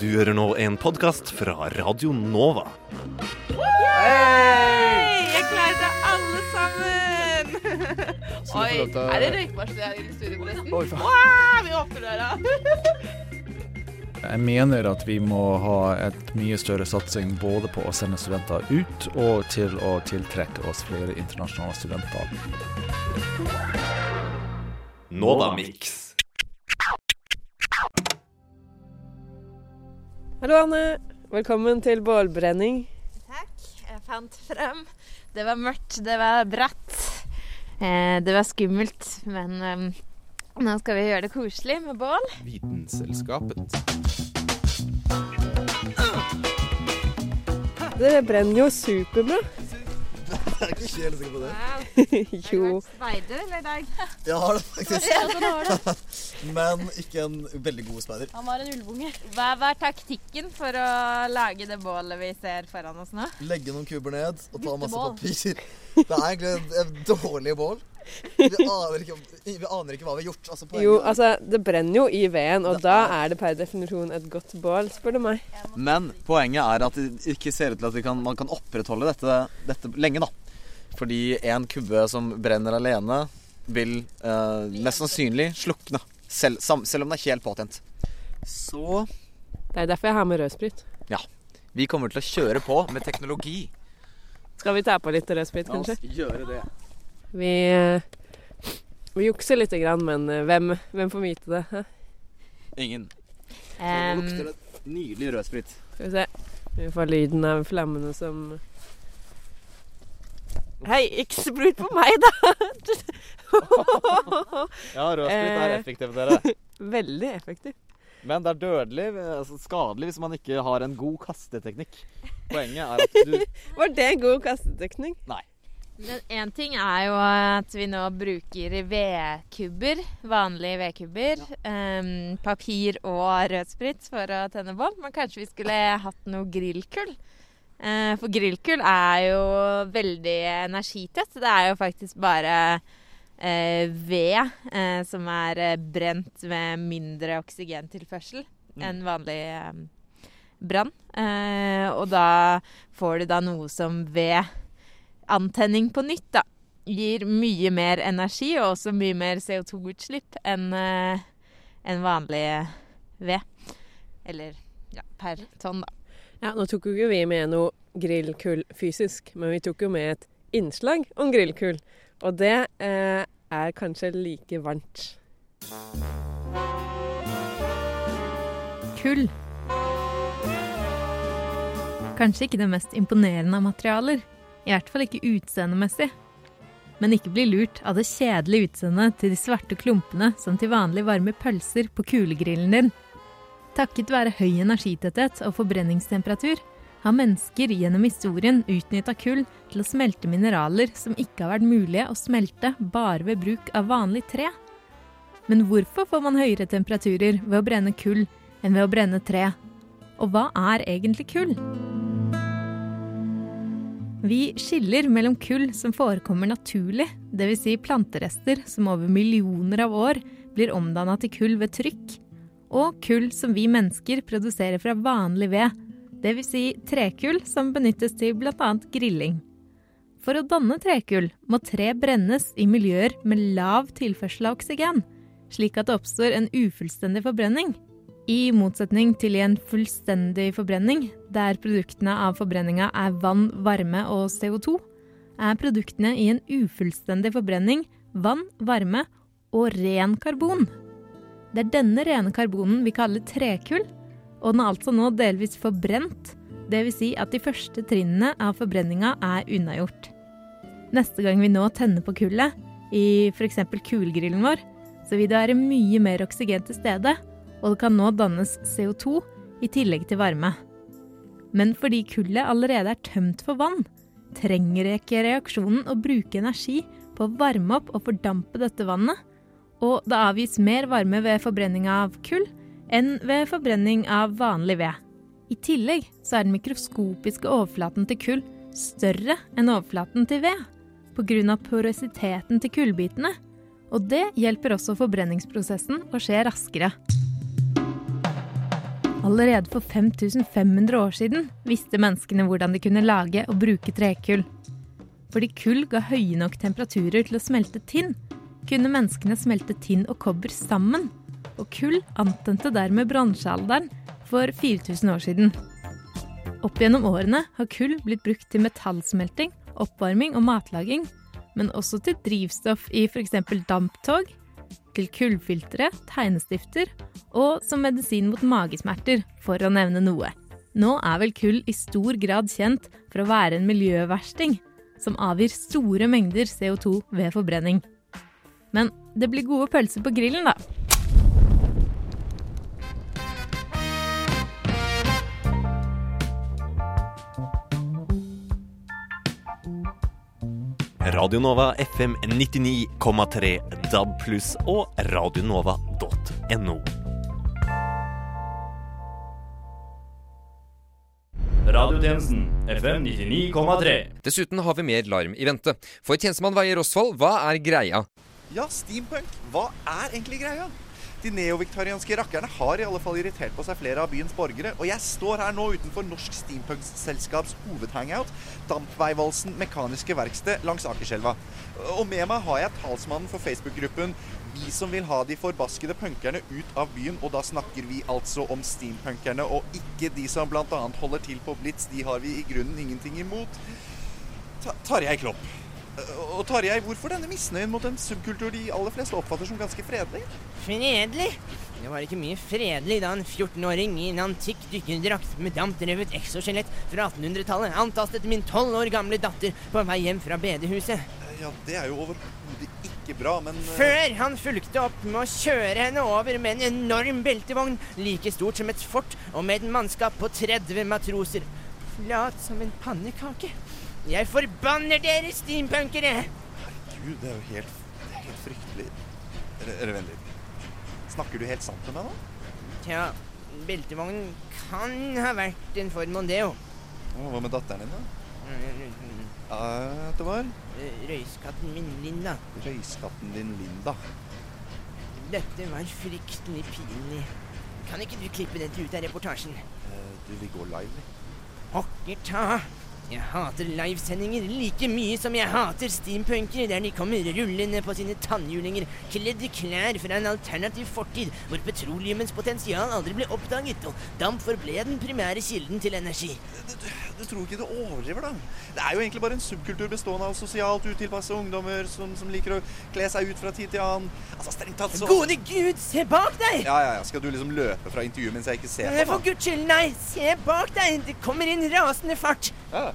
Du hører nå en podkast fra Radio Nova. Hei! Jeg klarer det, alle sammen! Så Oi, du får lov til å- er det røykvarsler i studio, forresten? Oi, faen. Wow, vi åpner døra. Jeg mener at vi må ha et mye større satsing både på å sende studenter ut, og til å tiltrekke oss flere internasjonale studenter. Nova Mix. Hallo, Anne. Velkommen til bålbrenning. Takk. Jeg fant frem. Det var mørkt, det var bratt. Eh, det var skummelt, men eh, nå skal vi gjøre det koselig med bål. Vitenselskapet. Det brenner jo superbra. Jeg er ikke helt sikker på det. Wow. Jo. Speider eller deg? Jeg har det faktisk. Men ikke en veldig god speider. Han var en ulvunge. Hva var taktikken for å lage det bålet vi ser foran oss nå? Legge noen kuber ned og ta masse papir. Det er egentlig et, dårlig bål. Vi aner, ikke, vi aner ikke hva vi har gjort. Altså, Jo, altså, det brenner jo i veden, og da er det per definisjon et godt bål, spør du meg. Men poenget er at det ikke ser ut til at vi kan, man kan opprettholde dette, dette lenge, da. Fordi en kubbe som brenner alene, vil eh, mest sannsynlig slukne. Selv, sam, selv om den er helt påtent. Så Det er derfor jeg har med rødsprit. Ja. vi kommer til å kjøre på med teknologi. Skal vi ta på litt rødsprit, La oss kanskje? gjøre det. Vi, eh, vi jukser lite grann, men eh, hvem, hvem får vite det? hæ? Ingen. Så det lukter det nydelig rødsprit. Skal vi se. Vi får lyden av flammene som Hei, ikke sprut på meg, da! Ja, rødsprit er Eh. effektivt, dere. Veldig effektivt. Men det er dødelig, altså skadelig, hvis man ikke har en god kasteteknikk. Poenget er at du Var det god kasteteknikk? Nei. Men én ting er jo at vi nå bruker vedkubber, vanlige vedkubber, em, papir og rødsprit for å tenne bål. Men kanskje vi skulle hatt noe grillkull? Eh, for grillkull er jo veldig energitett. Det er jo faktisk bare eh, ved eh, som er brent med mindre oksygentilførsel enn vanlig brann. Eh, og da får du da noe som ved antenning på nytt, da. Gir mye mer energi og også mye mer CO2-utslipp enn en vanlig ved. Eller ja, per tonn, da. Ja, nå tok jo ikke vi med noe grillkull fysisk, men vi tok jo med et innslag om grillkull. Og det eh, er kanskje like varmt. Kull. Kanskje ikke det mest imponerende av materialer. I hvert fall ikke utseendemessig. Men ikke bli lurt av det kjedelige utseendet til de svarte klumpene som til vanlig varmer pølser på kulegrillen din. Takket være høy energitetthet og forbrenningstemperatur har mennesker gjennom historien utnytta kull til å smelte mineraler som ikke har vært mulige å smelte bare ved bruk av vanlig tre. Men hvorfor får man høyere temperaturer ved å brenne kull enn ved å brenne tre? Og hva er egentlig kull? Vi skiller mellom kull som forekommer naturlig, dvs. Si planterester som over millioner av år blir omdanna til kull ved trykk, og kull som vi mennesker produserer fra vanlig ved, dvs. Si trekull som benyttes til bl.a. grilling. For å danne trekull må tre brennes i miljøer med lav tilførsel av oksygen, slik at det oppstår en ufullstendig forbrenning. I motsetning til i en fullstendig forbrenning, der produktene av forbrenninga er vann, varme og CO2, er produktene i en ufullstendig forbrenning vann, varme og ren karbon. Det er denne rene karbonen vi kaller trekull, og den er altså nå delvis forbrent, dvs. Si at de første trinnene av forbrenninga er unnagjort. Neste gang vi nå tenner på kullet, i f.eks. kulgrillen vår, så vil det være mye mer oksygen til stede, og det kan nå dannes CO2 i tillegg til varme. Men fordi kullet allerede er tømt for vann, trenger ikke reaksjonen å bruke energi på å varme opp og fordampe dette vannet, og det avgis mer varme ved forbrenning av kull enn ved forbrenning av vanlig ved. I tillegg så er den mikroskopiske overflaten til kull større enn overflaten til ved, pga. porøsiteten til kullbitene, og det hjelper også forbrenningsprosessen å skje raskere. Allerede for 5500 år siden visste menneskene hvordan de kunne lage og bruke trekull. Fordi kull ga høye nok temperaturer til å smelte tinn, kunne menneskene smelte tinn og kobber sammen. Og kull antente dermed bronsealderen for 4000 år siden. Opp gjennom årene har kull blitt brukt til metallsmelting, oppvarming og matlaging, men også til drivstoff i f.eks. damptog, til kullfiltre, tegnestifter og som medisin mot magesmerter, for å nevne noe. Nå er vel kull i stor grad kjent for å være en miljøversting, som avgir store mengder CO2 ved forbrenning. Men det blir gode pølser på grillen, da. Radionova FM 99,3 DAB pluss og radionova.no. Radiotjenesten FM 99,3. Dessuten har vi mer larm i vente. For tjenestemann Veier Osvald, hva er greia? Ja, steampunk. Hva er egentlig greia? De neoviktorianske rakkerne har i alle fall irritert på seg flere av byens borgere, og jeg står her nå utenfor Norsk Steampunk-selskaps hovedhangout, Dampveivalsen mekaniske verksted langs Akerselva. Og med meg har jeg talsmannen for Facebook-gruppen Vi som vil ha de forbaskede punkerne ut av byen, og da snakker vi altså om steampunkerne, og ikke de som bl.a. holder til på Blitz. De har vi i grunnen ingenting imot. Ta Tarjei Klopp. Og Tarjei, hvorfor denne misnøyen mot en subkultur de aller fleste oppfatter som ganske fredelig? Fredelig? Det var ikke mye fredelig da en 14-åring i en antikk dykkerdrakt med dampdrevet exoskjelett fra 1800-tallet antastet min 12 år gamle datter på vei hjem fra bedehuset. Ja, det er jo overhodet ikke bra, men eh, Før han fulgte opp med å kjøre henne over med en enorm beltevogn, like stort som et fort, og med et mannskap på 30 matroser. Flat som en pannekake. Jeg forbanner dere steampunkere! Herregud, det er jo helt, det er helt fryktelig Eller, vent litt. Snakker du helt sant med meg nå? Tja, beltevognen kan ha vært en Ford Mondeo. Hva med datteren din, da? Ja, det var Røyskatten min, Linda. Røyskatten din, Linda. Dette var fryktelig pinlig. Kan ikke du klippe dette ut av reportasjen? Eh, Du vil gå live? vi. Pokker ta! Jeg hater livesendinger like mye som jeg hater steampunkere der de kommer rullende på sine tannhjulinger, kledd i klær fra en alternativ fortid hvor petroleumens potensial aldri ble oppdaget, og damp forble den primære kilden til energi. Du tror ikke du overdriver, da? Det er jo egentlig bare en subkultur bestående av sosialt utilpasse ungdommer som, som liker å kle seg ut fra tid til annen. Altså, strengt tatt så Gode gud, se bak deg! Ja, ja, ja. Skal du liksom løpe fra intervjuet mens jeg ikke ser på? For guds skyld, nei! Se bak deg! Det kommer inn rasende fart! Ja,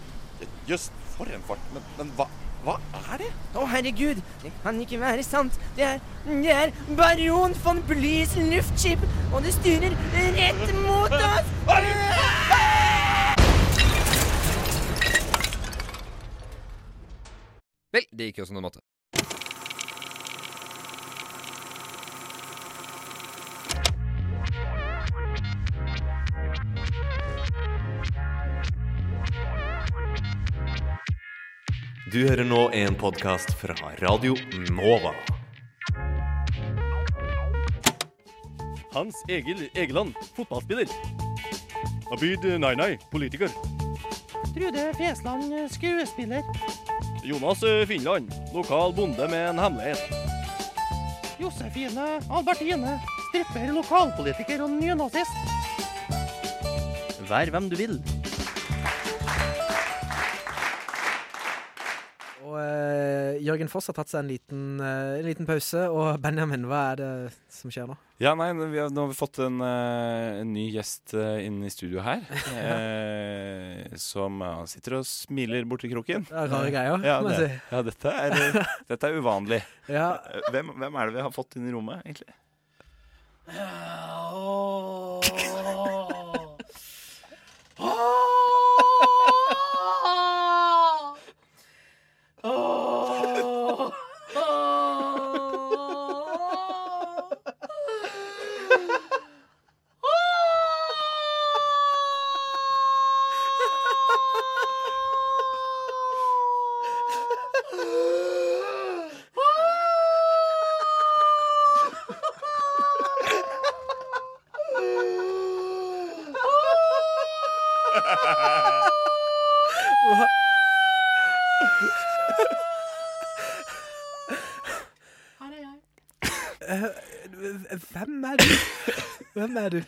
Jøss, for en fart. Men, men hva, hva er det? Å, herregud, det kan ikke være sant. Det er, det er baron von Blys luftskip, og det styrer rett mot oss! Vel, det gikk jo som det måtte. Du hører nå en podkast fra Radio Nova. Hans Egil Egeland, fotballspiller. Abid Nainai, politiker. Trude Fesland, skuespiller. Jonas Finland, lokal bonde med en hemmelighet. Josefine Albertine, stripper, lokalpolitiker og nynazist. Vær hvem du vil. Og uh, Jørgen Foss har tatt seg en liten, uh, en liten, pause. Og Benjamin, hva er det som skjer nå? Ja, nei, vi har, Nå har vi fått en, uh, en ny gjest inn i studio her. som sitter og smiler borti kroken. Det er rare greier. Ja, si ja dette, er, dette, er, uvanlig. ja. hvem, hvem, er det vi har fått inn i rommet, egentlig? Oh. Oh. Hvem er du? Hvem er du?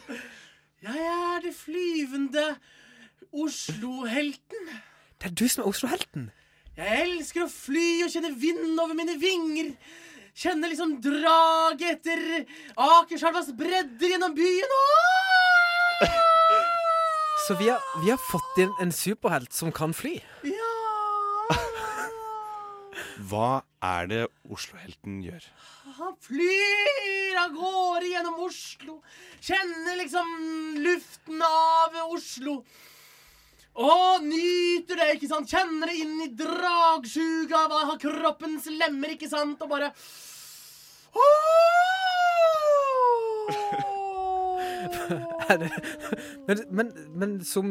Jeg er det flyvende Oslo-helten. Det er du som er Oslo-helten. Jeg elsker å fly og kjenne vind over mine vinger. Kjenne liksom draget etter Akerselvas bredder gjennom byen. Åh! Så vi har, vi har fått inn en superhelt som kan fly. Hva er det Oslo-helten gjør? Han flyr av gårde gjennom Oslo. Kjenner liksom luften av Oslo. Og nyter det, ikke sant? Kjenner det inn i dragsuget av har kroppens lemmer, ikke sant? Og bare det, men, men, men som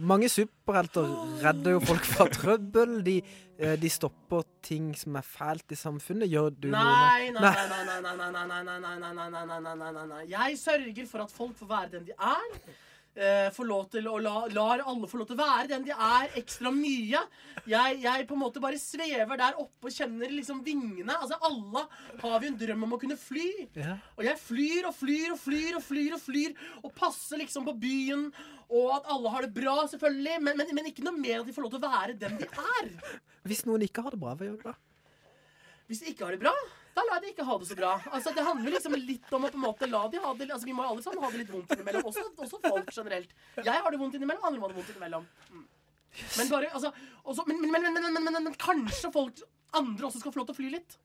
Mange superhelter redder jo folk fra trøbbel. De, eh, de stopper ting som er fælt i samfunnet. Gjør du Nei, noe nei, nei, nei, nei, nei, nei, nei, nei, nei, nei, nei, nei, nei, nei. Jeg sørger for at folk får være den de er. Eh, får lov til å la, lar alle få lov til å være den de er, ekstra mye. Jeg, jeg på en måte bare svever der oppe og kjenner liksom vingene. Altså Alle har vi en drøm om å kunne fly. Ja. Og jeg flyr og flyr og flyr og flyr og flyr og passer liksom på byen. Og at alle har det bra, selvfølgelig. Men, men, men ikke noe mer at de får lov til å være den de er. Hvis noen ikke har det bra, hva gjør du da? Hvis de ikke har det bra, da lar de ikke ha det så bra. Altså, det handler liksom litt om å på en måte la de ha det altså, Vi må jo alle sammen ha det litt vondt innimellom. Også, også folk generelt. Jeg har det vondt innimellom, andre må ha det vondt innimellom. Mm. Men, bare, altså, også, men, men, men kanskje folk andre også skal få lov til å fly litt.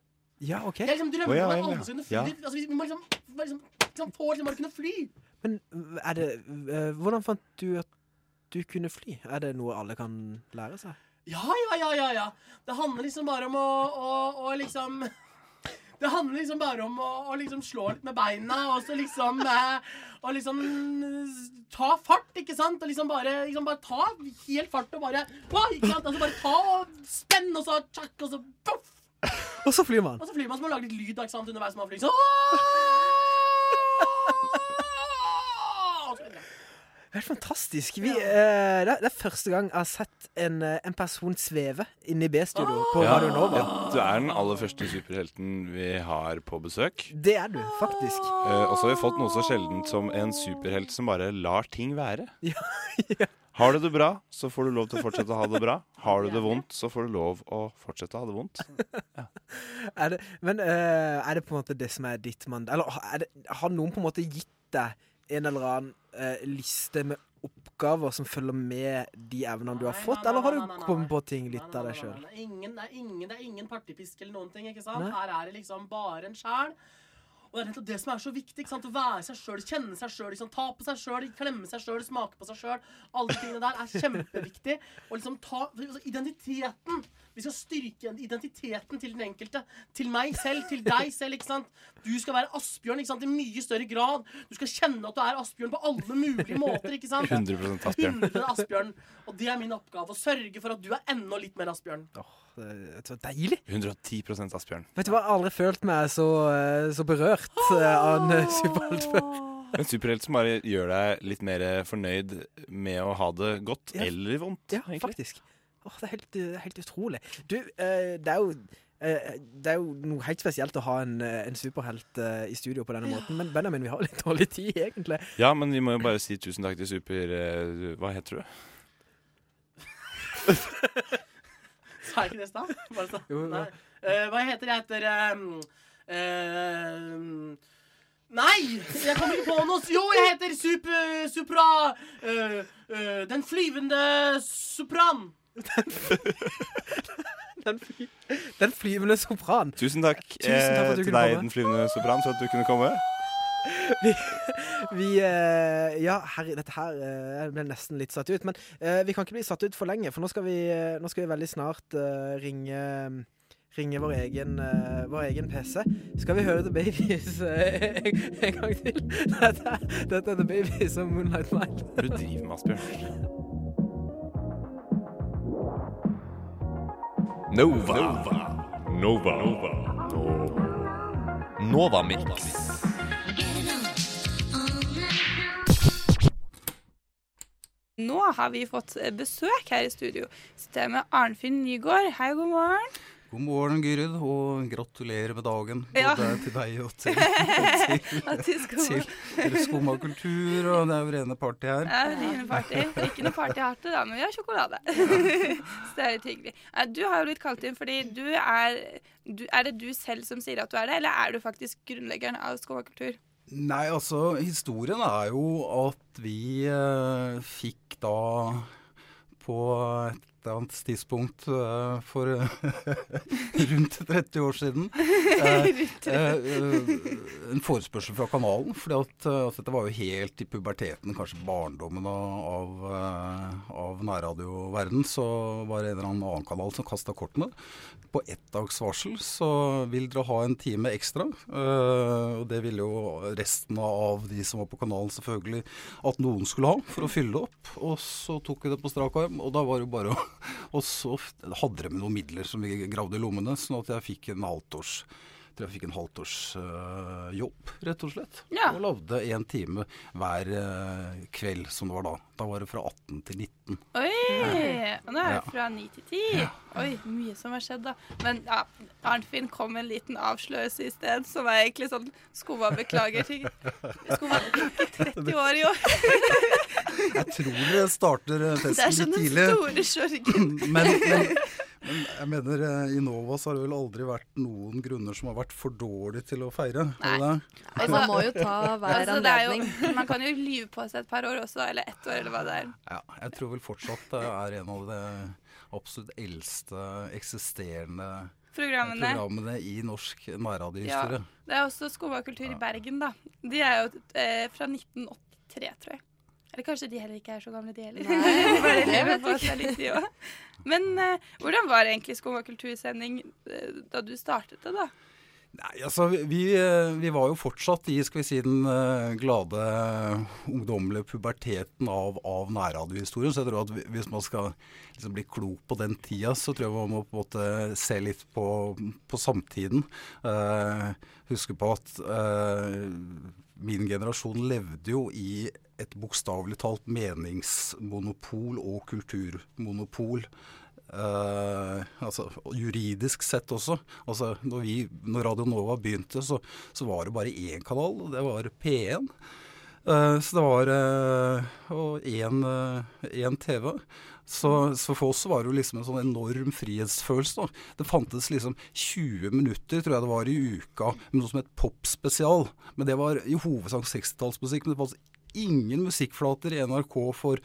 Ja, ok. Jeg liksom drømmer oh, ja, om at alle skal kunne fly. Ja. Altså, vi må liksom, liksom, liksom få liksom bare kunne fly. Men er det uh, Hvordan fant du at du kunne fly? Er det noe alle kan lære seg? Ja, ja, ja, ja. ja. Det handler liksom bare om å, å, å liksom det handler liksom bare om å, å liksom slå litt med beina og så liksom eh, Og liksom eh, ta fart, ikke sant? Og liksom bare, liksom bare ta helt fart og bare wow, ikke sant? Altså bare ta og spenn, og så tjakk, og så poff! Og så flyr man. Og så flyr man som har lage litt lyd da, ikke sant? underveis som man flyr. Så, så videre. Helt fantastisk. Vi, det, er, det er første gang jeg har sett en, eh, en person sveve inne i B-studio på Radio Nova. Ja, du er den aller første superhelten vi har på besøk. Det er du, faktisk. Uh, og så har vi fått noe så sjeldent som en superhelt som bare lar ting være. Ja, Har du det bra, så får du lov til å fortsette å ha det bra. Har du det vondt, så får du lov å fortsette å ha det vondt. Er det, men uh, er det på en måte det som er ditt mandat Eller er det, har noen på en måte gitt deg en eller annen eh, liste med oppgaver som følger med de evnene du har fått, eller har du kommet på ting litt av deg sjøl? Det er ingen, partipisk eller noen ting. ikke sant? Nei. Her er det liksom bare en sjæl. Og det er nettopp det som er så viktig. ikke sant? Å være seg sjøl, kjenne seg sjøl, liksom, ta på seg sjøl, klemme seg sjøl, smake på seg sjøl. Alle de tingene der er kjempeviktig. Og liksom ta altså, Identiteten. Vi skal styrke identiteten til den enkelte. Til meg selv, til deg selv. ikke sant? Du skal være Asbjørn ikke sant? i mye større grad. Du skal kjenne at du er Asbjørn på alle mulige måter. ikke sant? 100% Asbjørn. 100% Asbjørn. Og det er min oppgave. Å sørge for at du er enda litt mer Asbjørn. Det var så deilig. 110 Asbjørn. Vet du hva, jeg har aldri følt meg så, eh, så berørt oh. av en eh, superhelt før. En superhelt som bare gjør deg litt mer fornøyd med å ha det godt Ja. eller vondt. Ja, faktisk. Åh, det, er helt, det er helt utrolig. Du, eh, det er jo eh, det er jo noe helt spesielt å ha en, eh, en superhelt eh, i studio på denne måten, men Benjamin, vi har litt dårlig tid, egentlig. Ja, men vi må jo bare si tusen takk til super... eh, hva heter du? Sa jeg ikke det i stad? Bare sånn? Jo, jo. Nei. Eh, hva heter jeg? heter ehm, ehm, Nei! Jeg kommer ikke på noe. Jo, jeg heter Super... Supra... eh, eh, den flyvende sopran. Den, fly, den flyvende sopran. Tusen takk, Tusen takk for at du eh, til kunne deg, komme. den flyvende sopran, for at du kunne komme. Vi, vi eh, Ja, herre, dette her eh, ble nesten litt satt ut. Men eh, vi kan ikke bli satt ut for lenge, for nå skal vi, eh, nå skal vi veldig snart ringe Ringe vår egen, vår egen PC. Skal vi høre The Babies en, en gang til? Dette, dette er The Babies og Moonlight Mile. Hva er du driver med, Asbjørn? Nova. Nova. Nova. Nova Mix. Nå har vi fått besøk her i studio. Sitter jeg med Arnfinn Nygaard. Hei, god morgen. God morgen, Gyrid, og gratulerer med dagen. Ja. Både til deg og til, Og til til, til Skumma kultur, og det er jo rene party her. Er rene party. Ikke noe party hardt, da, men vi har sjokolade. Så det er litt hyggelig. Du har jo blitt kalt inn fordi du er du, Er det du selv som sier at du er det, eller er du faktisk grunnleggeren av Skumma kultur? Nei, altså, historien er jo at vi eh, fikk da på et eller annet tidspunkt uh, for rundt 30 år siden eh, eh, en forespørsel fra kanalen. fordi at, at dette var jo helt i puberteten, kanskje barndommen av, av, nærradioverden. Så var det en eller annen kanal som kasta kortene. På ett dags varsel så vil dere ha en time ekstra. og det ville jo resten av de som var på kanalen selvfølgelig at noen skulle ha, for å fylle opp. Og så tok vi det på strak arm, og da var det jo bare å Og så hadde de med noen midler som vi gravde i lommene, sånn at jeg fikk en halvtårs tror jeg fikk en halvtårs øh, jobb, rett og slett. Ja. Og lagde én time hver øh, kveld, som det var da. Da var det fra 18 til 19. Oi! Og nå er Ja. det fra 9 til 10. Oi, mye som har skjedd, da. Men ja, Arnfinn kom med en liten avslørelse i sted, som er egentlig sånn Skumma beklager ting. Skumma er 30 år i år. Jeg tror det starter festen litt tidlig. Det er sånne sånn store sorgen. men, men, men jeg mener, øh, i Nova så har det vel aldri vært noen grunner som har vært for dårlige til å feire. Nei. det? Man må jo ta hver Altså, det er jo- anledning. Man kan jo lyve på seg et par år også, eller ett år, eller hva det er. Ja, jeg tror vel fortsatt det er en av de absolutt eldste eksisterende Programmene. programmene i norsk nærradiohistorie. Det er også Skomakultur i Bergen, da. De er jo eh, fra 1983, tror jeg. Eller kanskje de heller ikke er så gamle, de heller. Nei, Bare det lever vet på seg litt, de også. Men uh, hvordan var egentlig Skumma kultursending uh, da du startet det, da? Nei, altså vi, eh, vi var jo fortsatt i skal vi si, den eh, glade ungdommelige puberteten av, av nærradiohistorien. Så jeg tror at hvis man skal liksom bli klok på den tida, så tror jeg man må på en måte se litt på, på samtiden. Eh, huske på at eh, min generasjon levde jo i et bokstavelig talt meningsmonopol og kulturmonopol. Uh, altså juridisk sett også. Altså når, vi, når Radio Nova begynte, så, så var det bare én kanal, det var P1. Uh, så det var og én uh, TV. Så, så for oss var det jo liksom en sånn enorm frihetsfølelse. Da. Det fantes liksom 20 minutter, tror jeg det var, i uka med noe som het popspesial. Men det var i hovedsak 60-tallsmusikk. Men det fantes ingen musikkflater i NRK for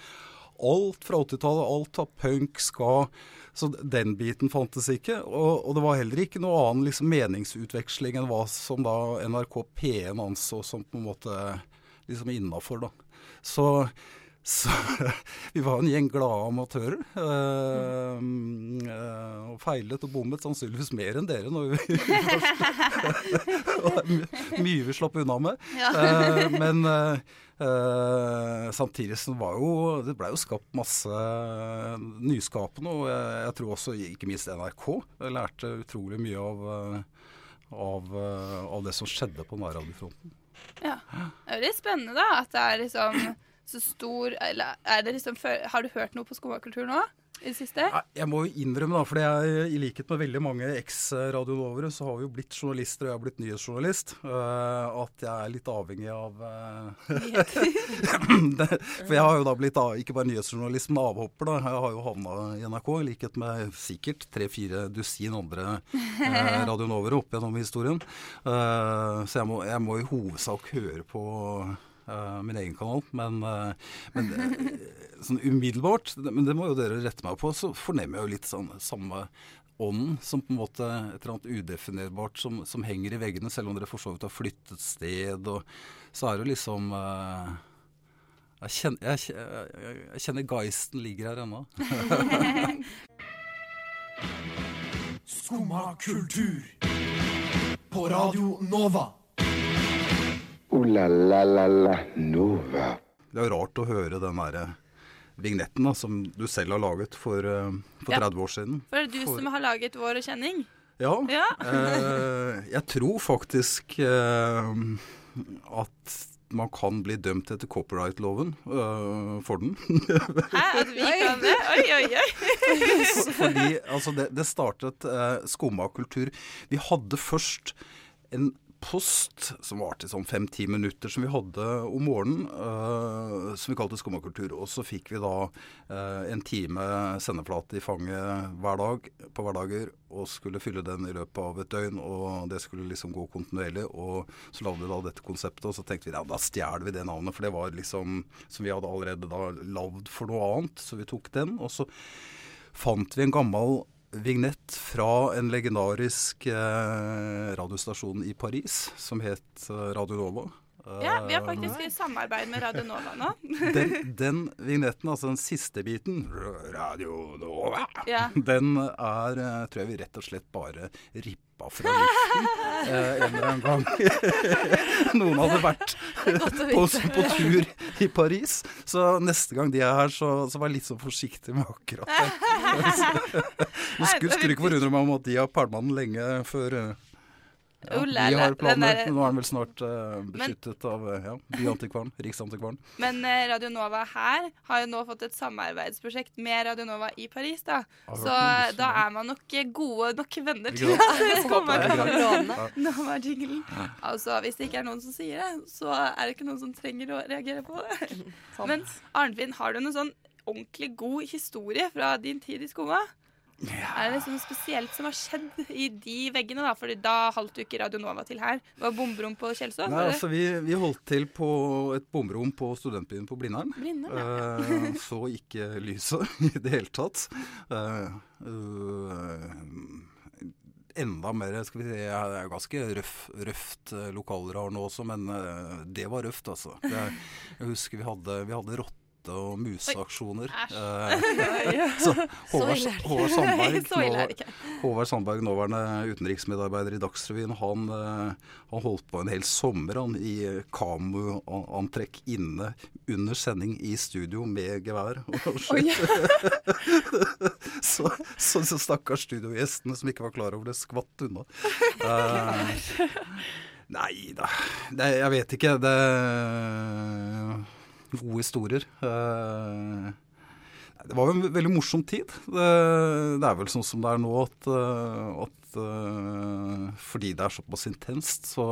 alt fra 80-tallet. Alt av punk, ska. Så den biten fantes ikke. Og, og det var heller ikke noe annen liksom, meningsutveksling enn hva som da NRK P1 anså som på en måte liksom innafor, da. Så så vi var en gjeng glade amatører. eh, eh, og feilet og bommet sannsynligvis mer enn dere når vi Og mye vi slapp unna med. Ja. Eh, men eh, eh, samtidig så var jo Det blei jo skapt masse nyskapende, og jeg, jeg tror også ikke minst NRK lærte utrolig mye av, av, av det som skjedde på nærradiofronten. Ja. Det er veldig spennende, da, at det er liksom så stor Eller er det liksom Har du hørt noe på skomakultur nå? I det siste? Jeg må jo innrømme, da, for jeg, i likhet med veldig mange eks-radiolovere, så har vi jo blitt journalister, og jeg har blitt nyhetsjournalist, Uh, at jeg er litt avhengig av uh, For jeg har jo da blitt ikke bare nyhetsjournalist, men avhopper, da. Jeg har jo havna i NRK, i likhet med sikkert tre-fire dusin andre uh, radiolovere opp gjennom historien. Uh, så jeg må, jeg må i hovedsak høre på øh, min egen kanal, men, uh, men øh, sånn umiddelbart, men det må jo dere rette meg på, så fornemmer jeg jo litt sånn samme ånden som på en måte et eller annet udefinerbart som, som henger i veggene, selv om dere for så vidt har flyttet sted, og så er det jo liksom uh, jeg, kjenner, jeg, jeg, jeg kjenner geisten ligger her ennå. Skumma kultur. På Radio Nova. Oh la la la la Nova. Det er jo rart å høre den derre vignetten da, som du selv har laget for, for 30 Ja. 30 år siden. For det er du For- som har laget Vår kjenning? Ja. Ja. eh, jeg tror faktisk eh, at man kan bli dømt etter copyright-loven øh, for den. Hæ, at vi kan det? Oi, oi, oi. Fordi altså, det, det startet eh, skumma kultur. Vi hadde først en post som varte sånn fem-ti minutter, som vi hadde om morgenen, uh, som vi kalte Skummakultur. Og så fikk vi da uh, en time sendeflate i fanget hver dag på hverdager, og skulle fylle den i løpet av et døgn. Og det skulle liksom gå kontinuerlig. Og så lagde vi da dette konseptet, og så tenkte vi ja, da stjeler vi det navnet, for det var liksom som vi hadde allerede da lagd for noe annet. Så vi tok den, og så fant vi en gammel vignett fra en legendarisk eh, radiostasjon i Paris som het eh, Radio Nova. Ja, vi har faktisk i samarbeid med Radio Nova nå. den, den vignetten, altså den siste biten, Radio Nova, Ja. den er, eh, tror jeg vi rett og slett bare rippa fra luften eh, en eller annen gang. Noen hadde vært på, på tur i Paris, så neste gang de er her, så, så vær litt så forsiktig med akkurat det. Nå skulle, skulle ikke forundre meg om at de har pælma den lenge før eh, ja, vi har den planer. der- men Nå er den vel snart uh, beskyttet av eh, ja, Byantikvaren, Riksantikvaren. Men uh, Radio Nova her har jo nå fått et samarbeidsprosjekt med Radio Nova i Paris, da. Så da er man nok eh, gode nok venner til å komme av. Nova-jinglen. Altså, hvis det ikke er noen som sier det, så er det ikke noen som trenger å reagere på det. Men Arnfinn, har du noen sånn ordentlig god historie fra din tid i Skumma? Er det liksom noe spesielt som har skjedd i de veggene? da? Fordi da holdt du ikke Radio Nova til her. Det var bomberom på Kjelsås? Nei, altså vi, vi holdt til på et bomberom på studentbyen på Blindern. Blindern, ja. uh, så ikke lyset i det hele tatt. Uh, uh, enda mer skal vi si, ja, Det er ganske røff, røft lokaler her nå også, men det var røft, altså. Det, jeg husker vi hadde, vi hadde rotte- og museaksjoner. Æsj. Eh, så Håvard, Så ille er det ikke. Håvard Sandberg, er nå- Håvard Sandberg, nåværende utenriksmedarbeider i Dagsrevyen, han, eh, han holdt på en hel sommer han, i kamuantrekk inne under sending i studio med gevær. så, så, så stakkars studiogjestene som ikke var klar over det, skvatt unna. Eh, nei da, jeg vet ikke. Det Gode historier. Eh, det var jo en veldig morsom tid. Det, er vel sånn som det er nå at, eh, at eh, fordi det er såpass intenst, så,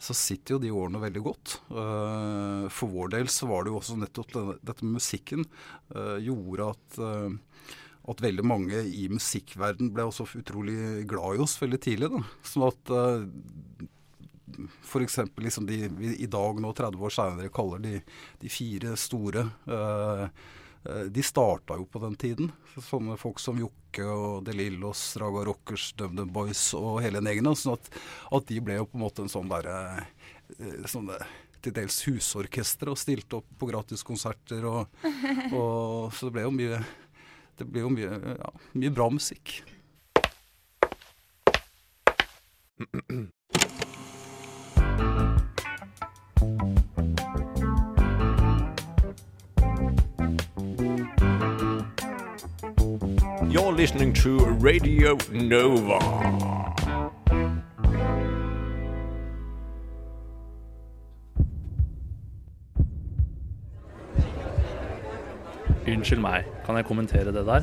så sitter jo de årene veldig godt. For vår del så var det jo også nettopp dette med musikken gjorde at at veldig mange i musikkverden ble også utrolig glad i oss veldig tidlig. Da. Sånn at f.eks. Liksom de vi i dag, nå 30 år senere, kaller de, de fire store eh, eh, De starta jo på den tiden. Sånne folk som Jokke og De Lillos, Raga Rockers, DumDum Boys og hele den gjengen. Sånn at, at de ble jo på en måte en sånn derre eh, sånne til dels husorkester og stilte opp på gratiskonserter. Og, og, så det ble jo mye det ble jo mye, ja, mye bra musikk. You're listening to Radio Nova. Unnskyld meg, kan jeg kommentere det der?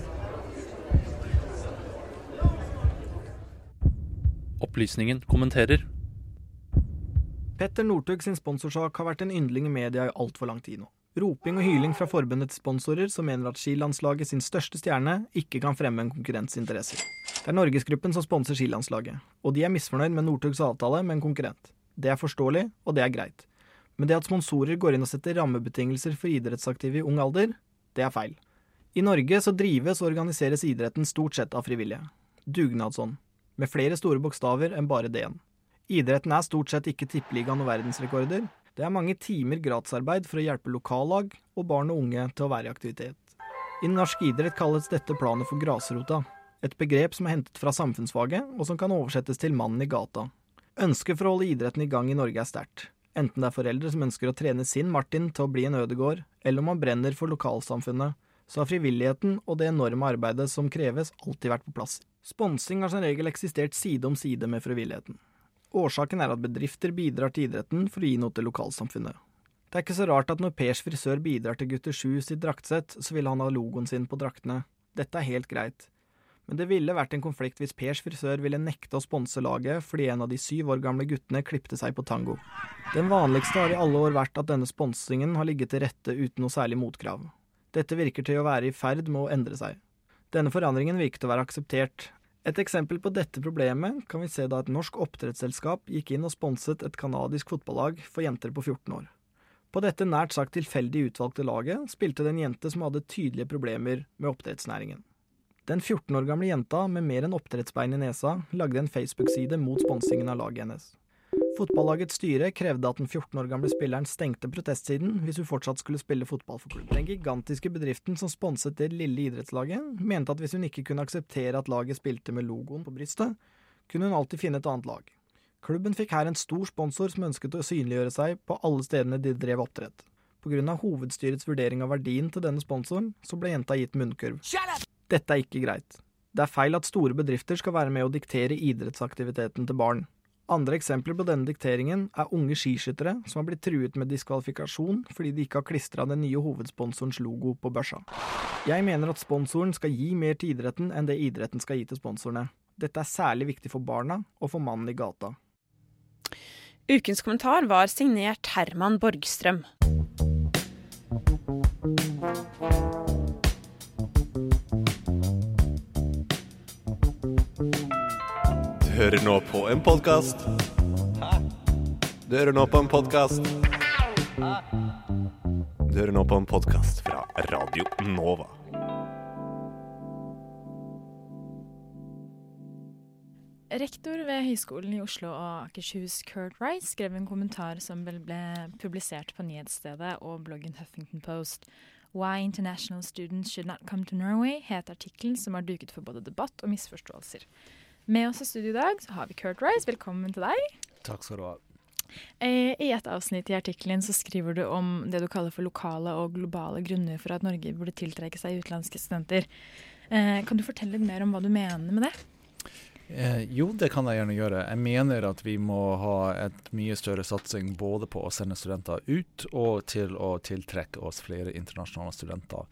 Opplysningen kommenterer. Petter Northug sin sponsorsak har vært en yndling i media i altfor lang tid nå. Roping og hyling fra forbundets sponsorer som mener at skilandslaget sin største stjerne ikke kan fremme en konkurrents interesser. Det er Norgesgruppen som sponser skilandslaget, og de er misfornøyd med Northugs avtale med en konkurrent. Det er forståelig, og det er greit. Men det at sponsorer går inn og setter rammebetingelser for idrettsaktive i ung alder, det er feil. I Norge så drives og organiseres idretten stort sett av frivillige. Dugnadsånd. Med flere store bokstaver enn bare D-en. Idretten er stort sett ikke tippeligaen og verdensrekorder. Det er mange timer gratisarbeid for å hjelpe lokallag og barn og unge til å være i aktivitet. I norsk idrett kalles dette planet for grasrota. Et begrep som er hentet fra samfunnsfaget, og som kan oversettes til mannen i gata. Ønsket for å holde idretten i gang i Norge er sterkt. Enten det er foreldre som ønsker å trene sin Martin til å bli en Ødegård, eller om han brenner for lokalsamfunnet, så har frivilligheten og det enorme arbeidet som kreves, alltid vært på plass. Sponsing har som regel eksistert side om side med frivilligheten. Årsaken er at bedrifter bidrar til idretten for å gi noe til lokalsamfunnet. Det er ikke så rart at når Pers frisør bidrar til Gutter 7 sitt draktsett, så vil han ha logoen sin på draktene. Dette er helt greit. Men det ville vært en konflikt hvis Pers frisør ville nekte å sponse laget fordi en av de syv år gamle guttene klipte seg på tango. Den vanligste har i alle år vært at denne sponsingen har ligget til rette uten noe særlig motkrav. Dette virker til å være i ferd med å endre seg. Denne forandringen virket å være akseptert. Et eksempel på dette problemet kan vi se da et norsk oppdrettsselskap gikk inn og sponset et canadisk fotballag for jenter på 14 år. På dette nært sagt tilfeldig utvalgte laget spilte det en jente som hadde tydelige problemer med oppdrettsnæringen. Den 14 år gamle jenta med mer enn oppdrettsbein i nesa lagde en Facebook-side mot sponsingen av laget hennes. Fotballagets styre krevde at den 14 år gamle spilleren stengte protestsiden hvis hun fortsatt skulle spille fotball for klubben. Den gigantiske bedriften som sponset det lille idrettslaget, mente at hvis hun ikke kunne akseptere at laget spilte med logoen på brystet, kunne hun alltid finne et annet lag. Klubben fikk her en stor sponsor som ønsket å synliggjøre seg på alle stedene de drev oppdrett. Av hovedstyrets vurdering av verdien til denne sponsoren, så ble jenta gitt munnkurv. Dette er ikke greit. Det er feil at store bedrifter skal være med å diktere idrettsaktiviteten til barn. Andre eksempler på denne dikteringen er unge skiskyttere som har blitt truet med diskvalifikasjon fordi de ikke har klistra den nye hovedsponsorens logo på børsa. Jeg mener at sponsoren skal gi mer til idretten enn det idretten skal gi til sponsorene. Dette er særlig viktig for barna og for mannen i gata. Ukens kommentar var signert Herman Borgstrøm. Hører nå på en podkast. Du hører nå på en podkast. Du hører nå på en podkast fra Radio Nova. Rektor ved Høgskolen i Oslo og Akershus, Kurt Rice, skrev en kommentar som ble publisert på nyhetsstedet og bloggen Huffington Post. Why International Students Should Not Come to Norway het artikkelen som har duket for både debatt og misforståelser. Med oss i studio i dag så har vi Kurt Rice. Velkommen til deg. Takk skal du ha. Eh, I et avsnitt i artikkelen så skriver du om det du kaller for lokale og globale grunner for at Norge burde tiltrekke seg utenlandske studenter. Eh, kan du fortelle litt mer om hva du mener med det? Eh, jo, det kan jeg gjerne gjøre. Jeg mener at vi må ha et mye større satsing både på å sende studenter ut og til å tiltrekke oss flere internasjonale studenter.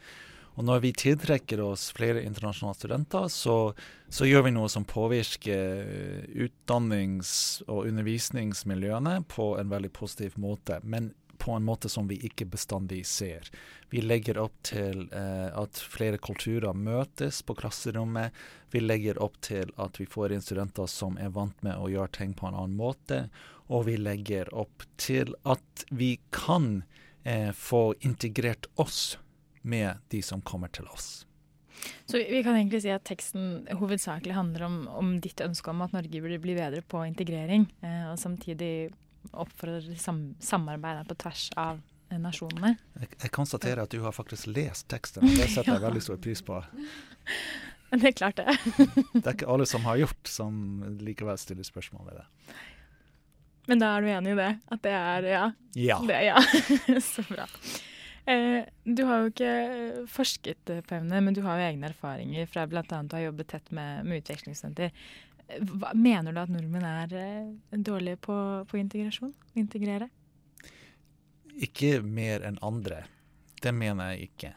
Og når vi tiltrekker oss flere internasjonale studenter, så, så gjør vi noe som påvirker utdannings- og undervisningsmiljøene på en veldig positiv måte. Men på en måte som vi ikke bestandig ser. Vi legger opp til eh, at flere kulturer møtes på klasserommet. Vi legger opp til at vi får inn studenter som er vant med å gjøre ting på en annen måte. Og vi legger opp til at vi kan eh, få integrert oss med de som kommer til oss. Så vi kan egentlig si at teksten hovedsakelig handler om, om ditt ønske om at Norge burde bli bedre på integrering, eh, og samtidig oppfordrer sam samarbeid på tvers av eh, nasjonene. Jeg, jeg, konstaterer at du har faktisk lest teksten, og det setter jeg veldig stor pris på. Det er klart det. det er ikke alle som har gjort, som likevel stiller spørsmål ved det. Men da er du enig i det? At det er ja? Ja. Det, ja. Så bra. Eh, du har jo ikke forsket på emnet, men du har jo egne erfaringer fra bl.a. å ha jobbet tett med, med utvekslingsstudenter. Mener du at nordmenn er eh, dårlige på, på integrasjon? Integrere? Ikke mer enn andre. Det mener jeg ikke.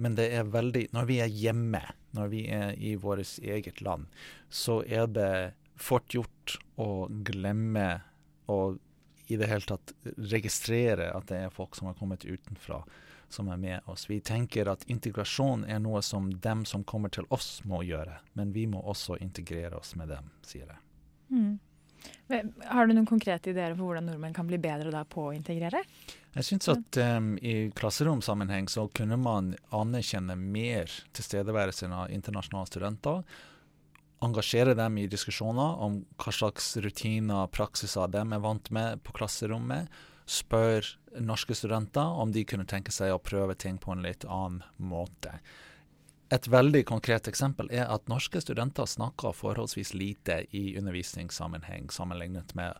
Men det er veldig Når vi er hjemme, når vi er i vårt eget land, så er det fort gjort å glemme å i det hele tatt registrere at det er folk som har kommet utenfra, som er med oss. Vi tenker at integrasjon er noe som dem som kommer til oss må gjøre, men vi må også integrere oss med dem, sier jeg. Mm. Har du noen konkrete ideer for hvordan nordmenn kan bli bedre da på å integrere? Jeg syns at um, i klasseromsammenheng så kunne man anerkjenne mer tilstedeværelsen av internasjonale studenter engasjere dem i diskusjoner om hva slags rutiner og praksiser de er vant med på klasserommet. Spør norske studenter om de kunne tenke seg å prøve ting på en litt annen måte. et veldig konkret eksempel er at norske studenter snakker forholdsvis lite i undervisningssammenheng sammenlignet med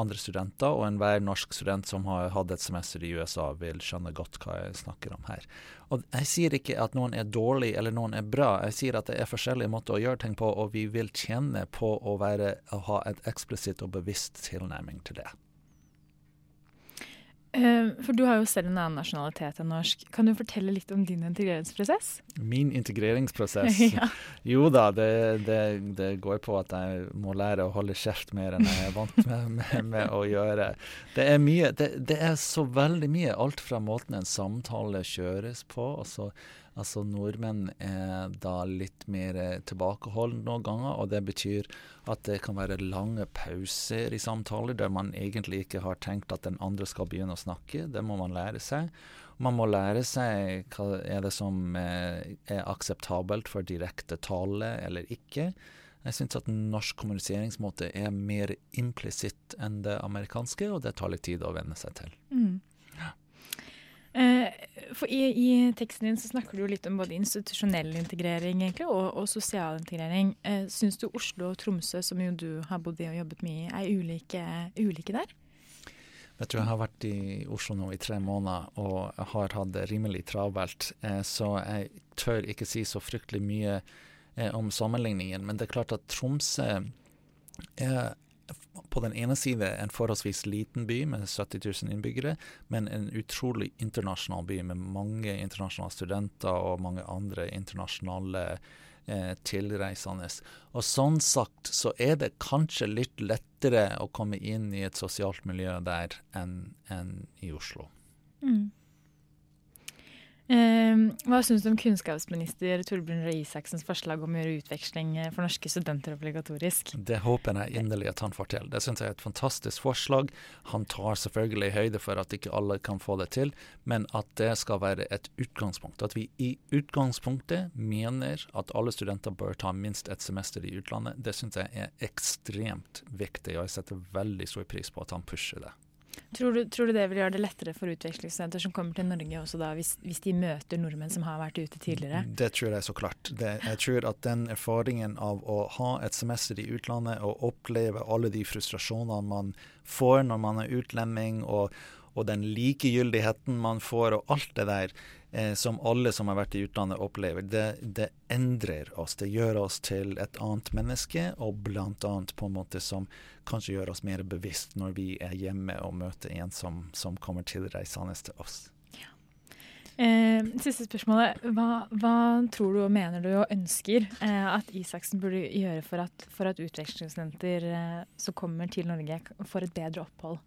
andre studenter, og enhver norsk student som har hatt et semester i USA, vil skjønne godt hva jeg snakker om her. Og Jeg sier ikke at noen er dårlig eller noen er bra, jeg sier at det er forskjellige måter å gjøre ting på, og vi vil tjene på å, være, å ha et eksplisitt og bevisst tilnærming til det. Eh, For du har jo selv en annen nasjonalitet enn norsk. Kan du fortelle litt om din integreringsprosess? Min integreringsprosess Ja. Jo da, det, det, det går på at jeg må lære å holde kjeft mer enn jeg er vant med, med, med å gjøre. Det er mye, det, det er så veldig mye. Alt fra måten en samtale kjøres på. Altså, altså Nordmenn er da litt mer tilbakeholdne noen ganger, og det betyr at det kan være lange pauser i samtaler der man egentlig ikke har tenkt at den andre skal begynne å snakke. Det må man lære seg. Man må lære seg hva er det som eh, er akseptabelt for direkte tale eller ikke. Jeg syns at norsk kommuniseringsmåte er mer implisitt enn det amerikanske, og det tar litt tid å venne seg til. Mm. Eh, For i, I teksten din så snakker du litt om både institusjonell integrering egentlig, og, og sosial integrering. Eh, Syns du Oslo og Tromsø, som jo du har bodd i og jobbet mye i, er ulike, ulike der? Vet du, Jeg har vært i Oslo nå i tre måneder og har hatt det rimelig travelt, eh, så jeg tør ikke si så fryktelig mye om sammenligningen. Men det er klart at Tromsø er på den ene side en forholdsvis liten by med 70 000 innbyggere, men en utrolig internasjonal by med mange internasjonale studenter og mange andre internasjonale eh, tilreisende. Og sånn sagt så er det kanskje litt lettere å komme inn i et sosialt miljø der enn enn i Oslo. Mm. Eh, hva syns du om kunnskapsminister Torbjørn Røe Isaksens forslag om å gjøre utveksling eh, for norske studenter obligatorisk? Det håper jeg inderlig at han får til. Det syns jeg er et fantastisk forslag. Han tar selvfølgelig høyde for at ikke alle kan få det til, men at det skal være et utgangspunkt. At vi i utgangspunktet mener at alle studenter bør ta minst ett semester i utlandet, det syns jeg er ekstremt viktig, og jeg setter veldig stor pris på at han pusher det. Tror du, tror du det vil gjøre det lettere for utvekslingsstudenter som kommer til Norge også da, hvis, hvis de møter nordmenn som har vært ute tidligere? Det tror jeg så klart. Det, jeg tror at den erfaringen av å ha et semester i utlandet og oppleve alle de frustrasjonene man får når man er utlending, og, og den likegyldigheten man får, og alt det der eh, som alle som har vært i utlandet opplever, det, det endrer oss. Det gjør oss til et annet menneske, og blant annet på en måte som kanskje gjør oss mer bevisst når vi er hjemme og møter en som, som kommer tilreisende til oss. Eh, siste spørsmålet. Hva, hva tror du og mener du og ønsker eh, at Isaksen burde gjøre for at, for at utvekslingsstudenter eh, som kommer til Norge, får et bedre opphold?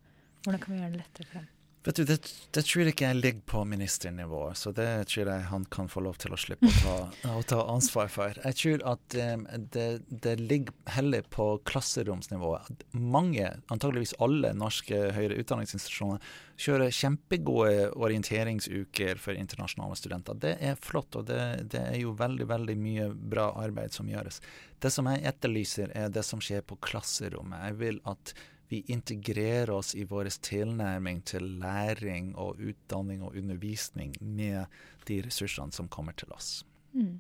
Hvordan kan vi gjøre det lettere for dem? Vet du, det, det tror jeg ikke jeg ligger på ministernivå, så det tror jeg han kan få lov til å slippe å ta, å ta ansvar for. Jeg tror at um, det, det ligger heller på klasseromsnivået. Mange, antageligvis alle norske høyere utdanningsinstitusjoner, kjører kjempegode orienteringsuker for internasjonale studenter. Det er flott, og det, det er jo veldig, veldig mye bra arbeid som gjøres. Det som jeg etterlyser, er det som skjer på klasserommet. Jeg vil at vi integrerer oss i vår tilnærming til læring og utdanning og undervisning med de ressursene som kommer til oss. Mm.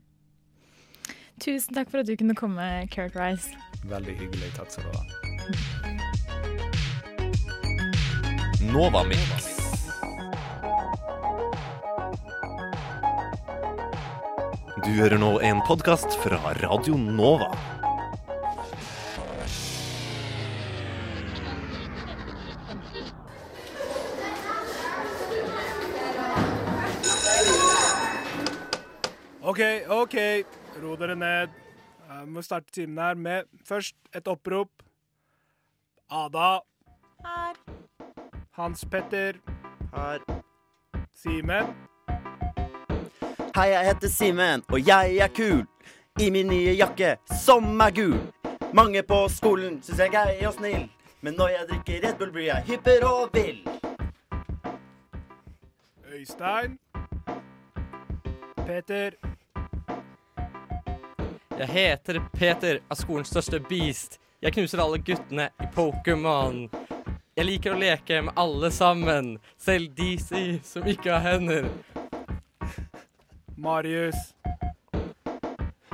Tusen takk for at du kunne komme, Kurt Rice. Veldig hyggelig. Takk skal du ha. Nova Mix. Du hører nå en podkast fra Radio Nova. OK, OK. Ro dere ned. Jeg må starte timen her med først et opprop. Ada. Her. Hans Petter. Her. Simen. Hei, jeg heter Simen, og jeg er kul. I min nye jakke, som er gul. Mange på skolen syns jeg er gøy og snill. Men når jeg drikker Red Bull, blir jeg hyper og vill. Øystein. Peter. Jeg heter Peter, er skolens største beast. Jeg knuser alle guttene i Pokémon. Jeg liker å leke med alle sammen, selv de som ikke har hender. Marius.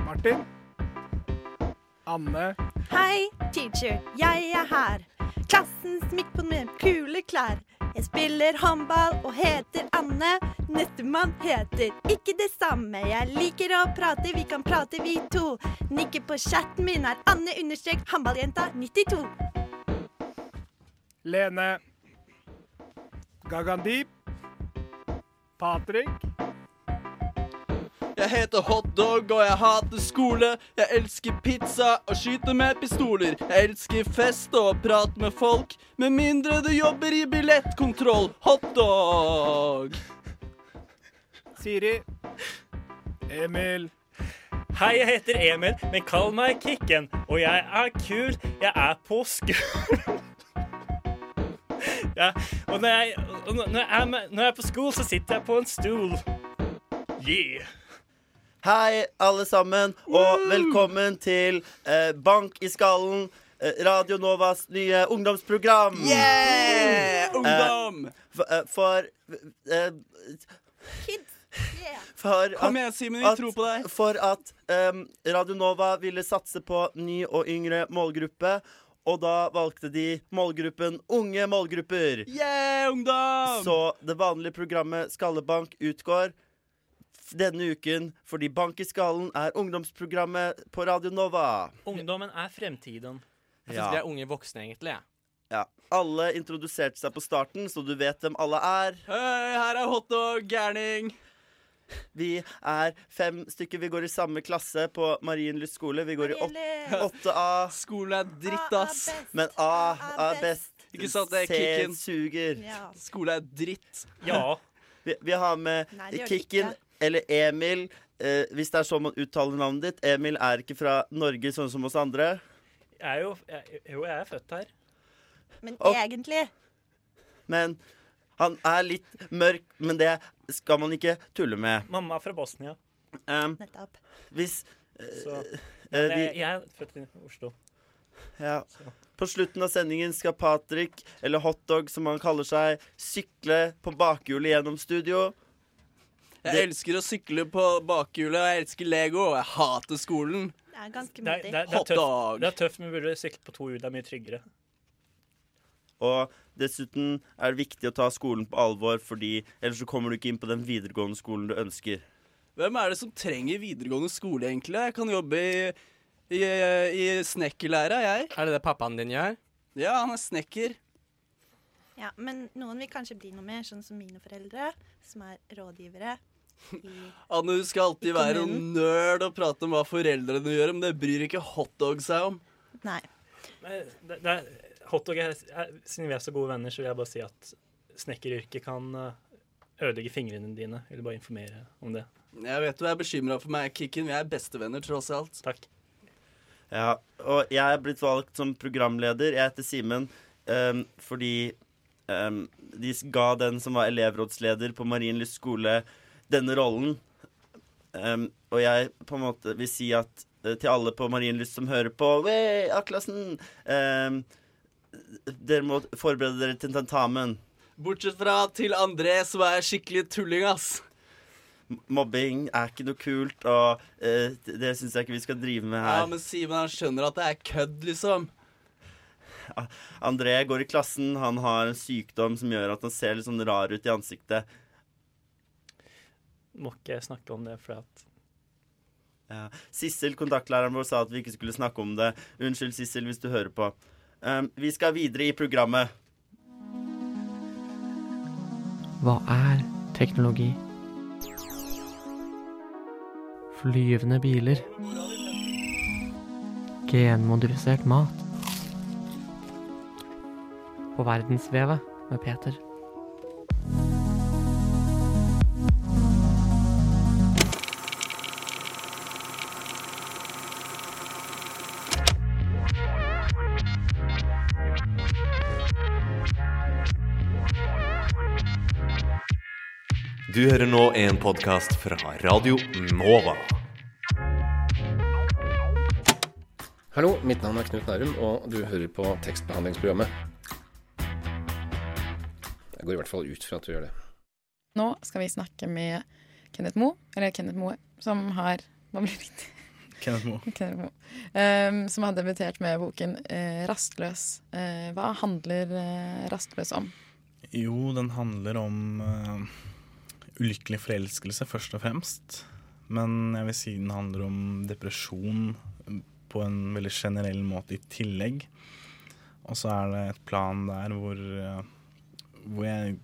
Martin. Anne. Hei, teacher, jeg er her. Klassens på med kule klær. Jeg spiller håndball og heter Anne. Nestemann heter ikke det samme. Jeg liker å prate, vi kan prate vi to. Nikke på chatten min er Anne understrek håndballjenta 92. Lene. Gagandip. Patrick. Jeg heter Hotdog, og jeg hater skole. Jeg elsker pizza og skyter med pistoler. Jeg elsker fest og prat med folk, med mindre du jobber i billettkontroll. Hotdog! Siri. Emil. Hei, jeg heter Emil, men kall meg Kikken. Og jeg er kul. Jeg er på skolen. ja, og når jeg, når, jeg er når jeg er på skolen, så sitter jeg på en stol. Yeah. Hei, alle sammen, og velkommen til eh, Bank i skallen. eh, Radio Novas nye ungdomsprogram. Yeah! Ungdom! Eh, for eh, Kids. Yeah. for Kom at- igjen, Simen, vi at- tror på deg. For at em, Radio Nova ville satse på ny og yngre målgruppe. Og da valgte de målgruppen unge målgrupper. Yeah, ungdom! Så det vanlige programmet Skallebank utgår denne uken fordi Bank i skallen er ungdomsprogrammet på Radio Nova. Ungdommen er fremtiden. Jeg syns Ja. vi er unge voksne, egentlig. Ja. Ja, Alle introduserte seg på starten, så du vet hvem alle er. Hei, her er hotdog, gærning. Vi er fem stykker. Vi går i samme klasse på Marienlyst skole. Vi går i åt- 8A. Skolen er dritt, ass. Men A er best. Ikke sant, det er C kicken. suger. Ja. Skole er dritt. Vi, vi har med Nei, det eller Emil. Eh, hvis det er sånn man uttaler navnet ditt. Emil er ikke fra Norge, sånn som oss andre. Jeg er jo, jeg, jo, jeg er født her. Men Og- egentlig Men han er litt mørk, men det skal man ikke tulle med. Mamma er fra Bosnia. Um, Nettopp. hvis eh, Så eh, vi- jeg, jeg er født i Oslo. Ja. På slutten av sendingen skal Patrick, eller Hotdog som han kaller seg, sykle på bakhjulet gjennom studio. Jeg elsker å sykle på bakhjulet, og jeg elsker Lego, og jeg hater skolen. Det er ganske Det er, modig. det, er, det, er tøft, det er tøft, men vi burde sykle på to hjul. Det er mye tryggere. Og dessuten er det viktig å ta skolen på alvor, fordi ellers så kommer du ikke inn på den videregående skolen du ønsker. Hvem er det som trenger videregående skole, egentlig? Jeg kan jobbe i, i, i snekkerlæra, jeg. Er det det pappaen din gjør? Ja, han er snekker. Ja, men noen vil kanskje bli noe mer, sånn som mine foreldre, som er rådgivere. Anne, du skal alltid være en nerd og prate om hva foreldrene gjør, men det bryr ikke hotdog seg om. Nei. Det, det er, hotdog er, er, Siden vi er så gode venner, så vil jeg bare si at snekkeryrket kan eh, ødelegge fingrene dine. Jeg vil bare informere om det. Jeg vet du er bekymra for meg, Kikken. Vi er bestevenner, tross alt. Takk. Ja, og jeg er blitt valgt som programleder. Jeg heter Simen um, fordi um, de ga den som var elevrådsleder på Marienlyst skole, denne rollen. Um, og jeg på en måte vil si at uh, til alle på Marienlyst som hører på Wey, A-klassen! ehm, dere må forberede dere til tentamen. Bortsett fra til André, som er skikkelig tulling, ass. Mobbing er ikke noe kult, og uh, det, det syns jeg ikke vi skal drive med her. Ja, men Simen han skjønner at det er kødd, liksom. André går i klassen. Han har en sykdom som gjør at han ser litt sånn rar ut i ansiktet. Må ikke snakke om det, fordi at Ja. Sissel, kontaktlæreren vår, sa at vi ikke skulle snakke om det. Unnskyld, Sissel, hvis du hører på. Um, vi skal videre i programmet. Hva er teknologi? Flyvende biler. Genmodifisert mat. På verdensvevet med Peter. Du hører nå en podkast fra Radio Nova. Hallo, mitt navn er Knut Nærum, og du hører på tekstbehandlingsprogrammet. Jeg går i hvert fall ut fra at du gjør det. Nå skal vi snakke med Kenneth Moe, eller Kenneth Moe, som har Hva blir det? Kenneth Moe. Kenneth Moe. Ehm, som har debutert med boken uh, 'Rastløs'. Uh, hva handler uh, 'Rastløs' om? Jo, den handler om ulykkelig forelskelse, først og fremst. Men jeg vil si den handler om depresjon på en veldig generell måte i tillegg. Og så er det et plan der hvor, eh, hvor jeg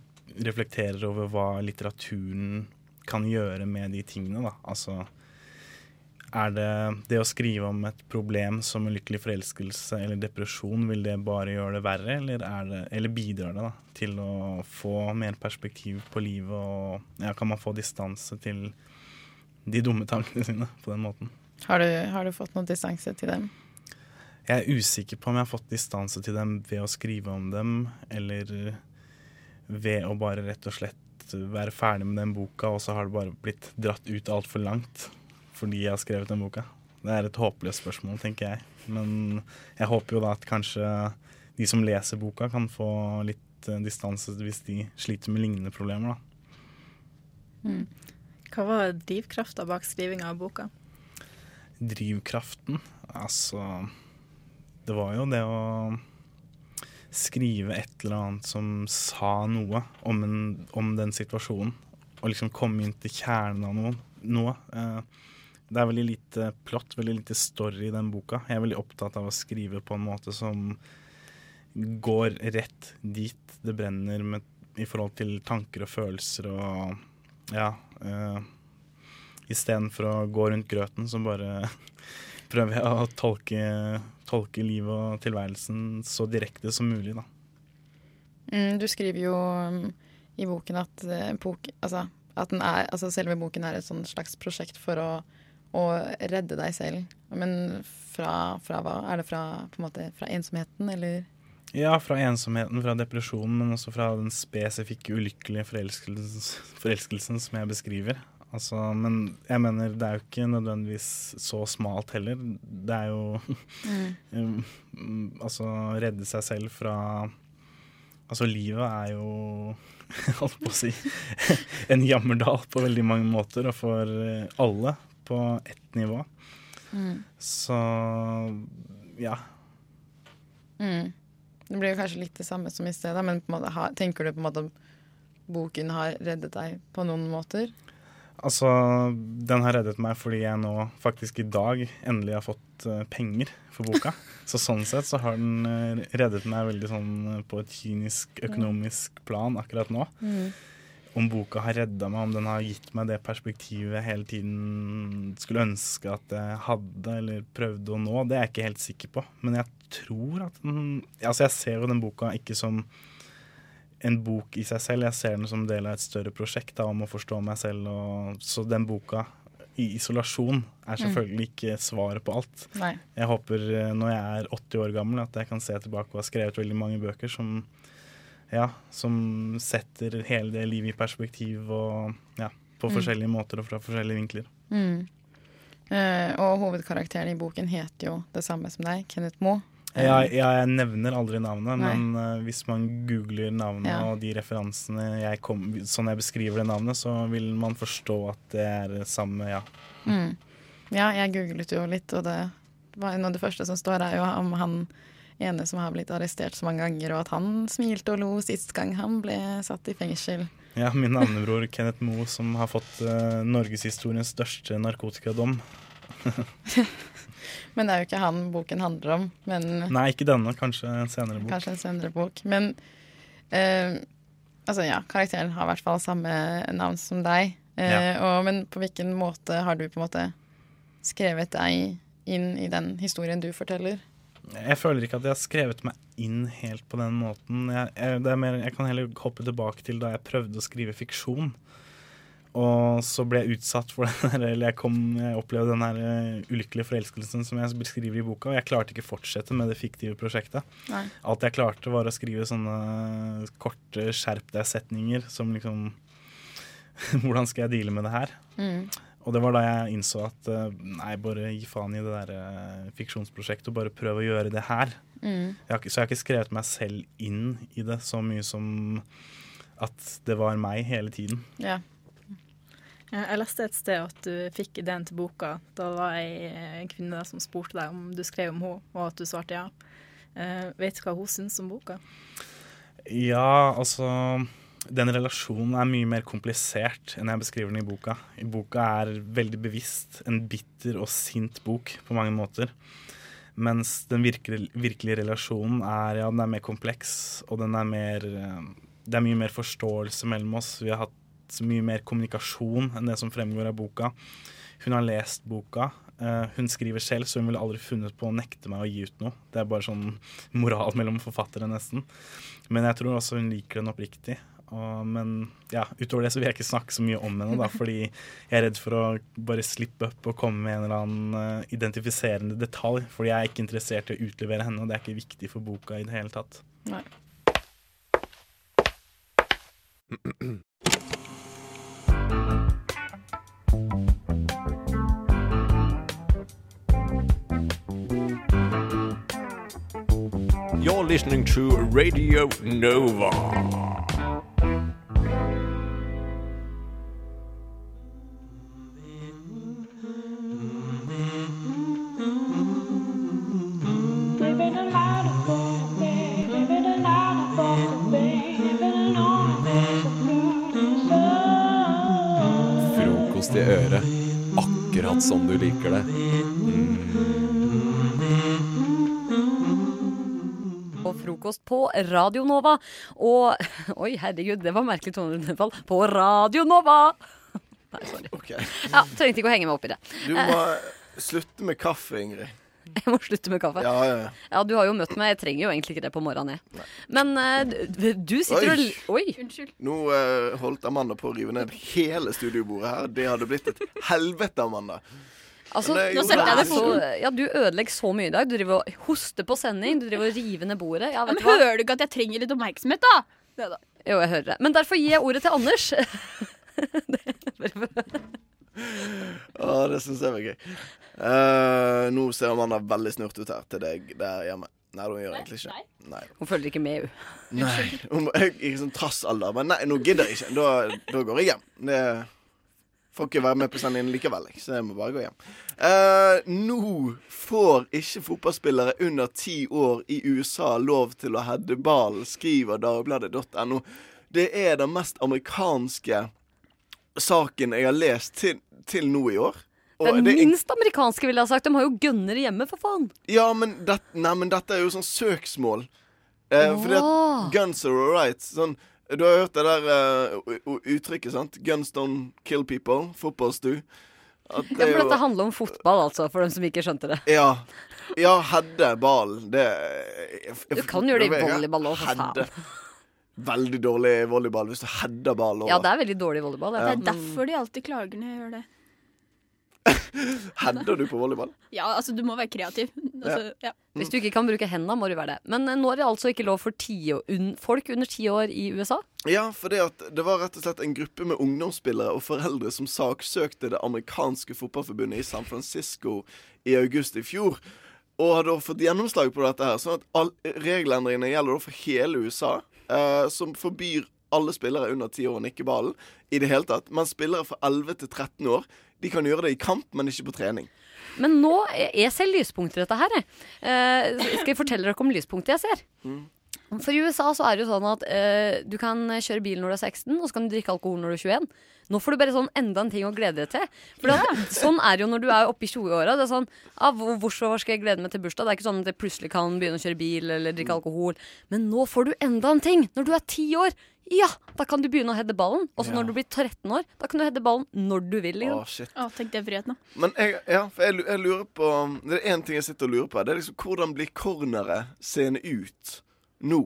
reflekterer over hva litteraturen kan gjøre med de tingene, da. Altså er det det å skrive om et problem som ulykkelig forelskelse eller depresjon, vil det bare gjøre det verre, eller, er det, eller bidrar det da, til å få mer perspektiv på livet, og ja, kan man få distanse til de dumme tankene sine på den måten? Har du, har du fått noe distanse til dem? Jeg er usikker på om jeg har fått distanse til dem ved å skrive om dem, eller ved å bare rett og slett være ferdig med den boka, og så har det bare blitt dratt ut altfor langt fordi jeg har skrevet den boka. Det er et håpløst spørsmål, tenker jeg. Men jeg håper jo da at kanskje de som leser boka, kan få litt eh, distanse hvis de sliter med lignende problemer, da. Mm. Hva var drivkrafta bak skrivinga av boka? Drivkraften? Altså Det var jo det å skrive et eller annet som sa noe om, en, om den situasjonen. Og liksom komme inn til kjernen av noe. noe. Eh, det er veldig lite plott, veldig lite story i den boka. Jeg er veldig opptatt av å skrive på en måte som går rett dit det brenner med, i forhold til tanker og følelser og ja. Uh, Istedenfor å gå rundt grøten, så bare prøver jeg å tolke, tolke livet og tilværelsen så direkte som mulig, da. Mm, du skriver jo um, i boken at, bok, altså, at er, altså selve boken er et sånn slags prosjekt for å, å redde deg selv. Men fra, fra, hva? Er det fra, på en måte, fra ensomheten, eller? Ja, fra ensomheten, fra depresjonen, men også fra den spesifikke ulykkelige forelskelsen, forelskelsen som jeg beskriver. Altså, men jeg mener det er jo ikke nødvendigvis så smalt heller. Det er jo mm. Altså redde seg selv fra Altså livet er jo holdt på å si en jammerdal på veldig mange måter, og for alle på ett nivå. Mm. Så ja. Mm. Det blir jo kanskje litt det samme som i sted, men måte, tenker du på en måte boken har reddet deg på noen måter? Altså, den har reddet meg fordi jeg nå faktisk i dag endelig har fått uh, penger for boka. så sånn sett så har den uh, reddet meg veldig sånn på et kynisk økonomisk plan akkurat nå. Mm. Om boka har redda meg, om den har gitt meg det perspektivet jeg hele tiden skulle ønske at jeg hadde eller prøvde å nå, det er jeg ikke helt sikker på. Men jeg tror at den Altså, jeg ser jo den boka ikke som en bok i seg selv. Jeg ser den som del av et større prosjekt da, om å forstå meg selv. Og, så den boka i isolasjon er selvfølgelig ikke svaret på alt. Nei. Jeg håper når jeg er 80 år gammel at jeg kan se tilbake og ha skrevet veldig mange bøker som, ja, som setter hele det livet i perspektiv og ja, på Mm. forskjellige måter og fra forskjellige vinkler. Mm. Eh, og hovedkarakteren i boken heter jo det samme som deg, Kenneth Moe. Ja, ja, jeg nevner aldri navnet, Nei. men eh, hvis man googler navnet Ja. og de referansene jeg kom, sånn jeg beskriver det navnet, så vil man forstå at det er det samme, ja. Mm. Ja, jeg googlet jo litt, og det var noe av det første som står, er jo om han ene som har blitt arrestert så mange ganger, og at han smilte og lo sist gang han ble satt i fengsel. Ja, Min navnebror Kenneth Moe, som har fått uh, norgeshistoriens største narkotikadom. Men det er jo ikke han boken handler om. Men Nei, ikke denne, kanskje en senere bok. Kanskje en senere bok. Men uh, altså ja, karakteren har i hvert fall samme navn som deg. Uh, Ja. og, men på hvilken måte har du på en måte skrevet deg inn i den historien du forteller? Jeg føler ikke at jeg har skrevet meg inn helt på den måten. Jeg, jeg, det er mer, jeg kan heller hoppe tilbake til da jeg prøvde å skrive fiksjon. Og så ble jeg utsatt for den der, eller jeg, kom, jeg opplevde den her eh, ulykkelige forelskelsen som jeg beskriver i boka, og jeg klarte ikke å fortsette med det fiktive prosjektet. Nei. Alt jeg klarte, var å skrive sånne korte skjerp deg-setninger som liksom Hvordan skal jeg deale med det her? Mm. Og det var da jeg innså at eh, nei, bare gi faen i det der eh, fiksjonsprosjektet og bare prøv å gjøre det her. Mm. Jeg har, så jeg har ikke skrevet meg selv inn i det så mye som at det var meg hele tiden. Ja. Jeg leste et sted at du fikk ideen til boka. Da var ei en kvinne der som spurte deg om du skrev om henne, og at du svarte ja. Eh, vet du hva hun syns om boka? Ja, altså Den relasjonen er mye mer komplisert enn jeg beskriver den i boka. I boka er veldig bevisst en bitter og sint bok på mange måter. Mens den virkelige, virkelige relasjonen er, ja, den er mer kompleks, og den er mer eh, Det er mye mer forståelse mellom oss. Vi har hatt mye mer kommunikasjon enn det som fremgår av boka. Hun har lest boka. Eh, hun skriver selv, så hun ville aldri funnet på å nekte meg å gi ut noe. Det er bare sånn moral mellom forfattere, nesten. Men jeg tror også hun liker den oppriktig. Og, men ja, utover det så vil jeg ikke snakke så mye om henne, da, fordi jeg er redd for å bare slippe opp og komme med en eller annen eh, identifiserende detalj. Fordi jeg er ikke interessert i å utlevere henne, og det er ikke viktig for boka i det hele tatt. Nei. You're listening to Radio Nova. Liker det. Og frokost på Radio Nova. Og Oi, herregud, det var merkelig tonenedfall. På Radio Nova! Nei, sorry. Ja, trengte ikke å henge meg opp i det. Du må slutte med kaffe, Ingrid. Jeg må slutte med kaffe. Ja, ja, ja. Ja, du har jo møtt meg. Jeg trenger jo egentlig ikke det på morgenen, jeg. Men uh, du, du sitter Oi. og Oi. Unnskyld. Nå uh, holdt Amanda på å rive ned hele studiobordet her. Det hadde blitt et helvete, Amanda. Altså, nå setter jeg det så, ja, Du ødelegger så mye i dag. Du driver og hoster på sending. Du driver og river ned bordet. Ja, vet Men hva? hører du ikke at jeg trenger litt oppmerksomhet, da? Ja, da. Jo, jeg hører det. Men derfor gir jeg ordet til Anders. Å, det syns jeg var gøy. Uh, nå ser Amanda veldig snurt ut her til deg der hjemme. Nei, hun gjør egentlig ikke. Nei. Hun følger ikke med, hun. Nei. Hun er i sånn trassalder. Men nei, nå gidder jeg ikke. Da, da går jeg hjem. Det får ikke være med på sendingen likevel, så jeg må bare gå hjem. Eh, nå får ikke fotballspillere under ti år i USA lov til å heade ball, skriver dagbladet.no. Det er den mest amerikanske saken jeg har lest til, til nå i år. Den det minst amerikanske, ville jeg ha sagt. De har jo gønnere hjemme, for faen. ja, men, det, nei, men dette er jo sånn søksmål. Eh, fordi at guns are alright. Sånn, du har hørt det der eh, u- u- uttrykket, sant? Guns don't kill people. Fotballstu. At Ja, det for jo- dette handler om fotball, altså, for dem som ikke skjønte det. Ja. Ja, hedde ball. Det Du kan gjøre det i volleyball òg, for faen. Veldig dårlig volleyball hvis du header ball over. Ja, det er veldig dårlig volleyball. Ja. Det er derfor de alltid klager når jeg gjør det. Header du på volleyball? Ja, altså, du må være kreativ. Altså, ja. Hvis du ikke kan bruke hendene, må du være det. Men eh, nå er det altså ikke lov for un folk under ti år i USA. Ja, for det, at det var rett og slett en gruppe med ungdomsspillere og foreldre som saksøkte det amerikanske fotballforbundet i San Francisco i august i fjor. Og hadde da fått gjennomslag på dette her. Sånn at all, regelendringene gjelder da for hele USA. Eh, som forbyr alle spillere under 10 år nikker ballen i det hele tatt. Men spillere fra 11 til 13 år de kan gjøre det i kamp, men ikke på trening. Men nå er jeg ser lyspunkter i dette her. jeg. Eh, skal jeg fortelle dere om lyspunkter jeg ser? Mm. For i USA så er det jo sånn at eh, du kan kjøre bil når du er 16, og så kan du drikke alkohol når du er 21. Nå får du bare sånn enda en ting å glede deg til. For at, sånn er det jo når du er oppe i 20-åra. Det er sånn ah, hvor, Hvorfor skal jeg glede meg til bursdag? Det er ikke sånn at jeg plutselig kan begynne å kjøre bil eller drikke alkohol. Men nå får du enda en ting! Når du er 10 år, ja, da kan du begynne å heade ballen. Og så Ja. når du blir 13 år, da kan du heade ballen når du vil. Liksom. Å, shit. Å, tenk det friheten, da. Men jeg, ja, for jeg, jeg lurer på Det er én ting jeg sitter og lurer på. Det er liksom Hvordan blir cornere seende ut nå?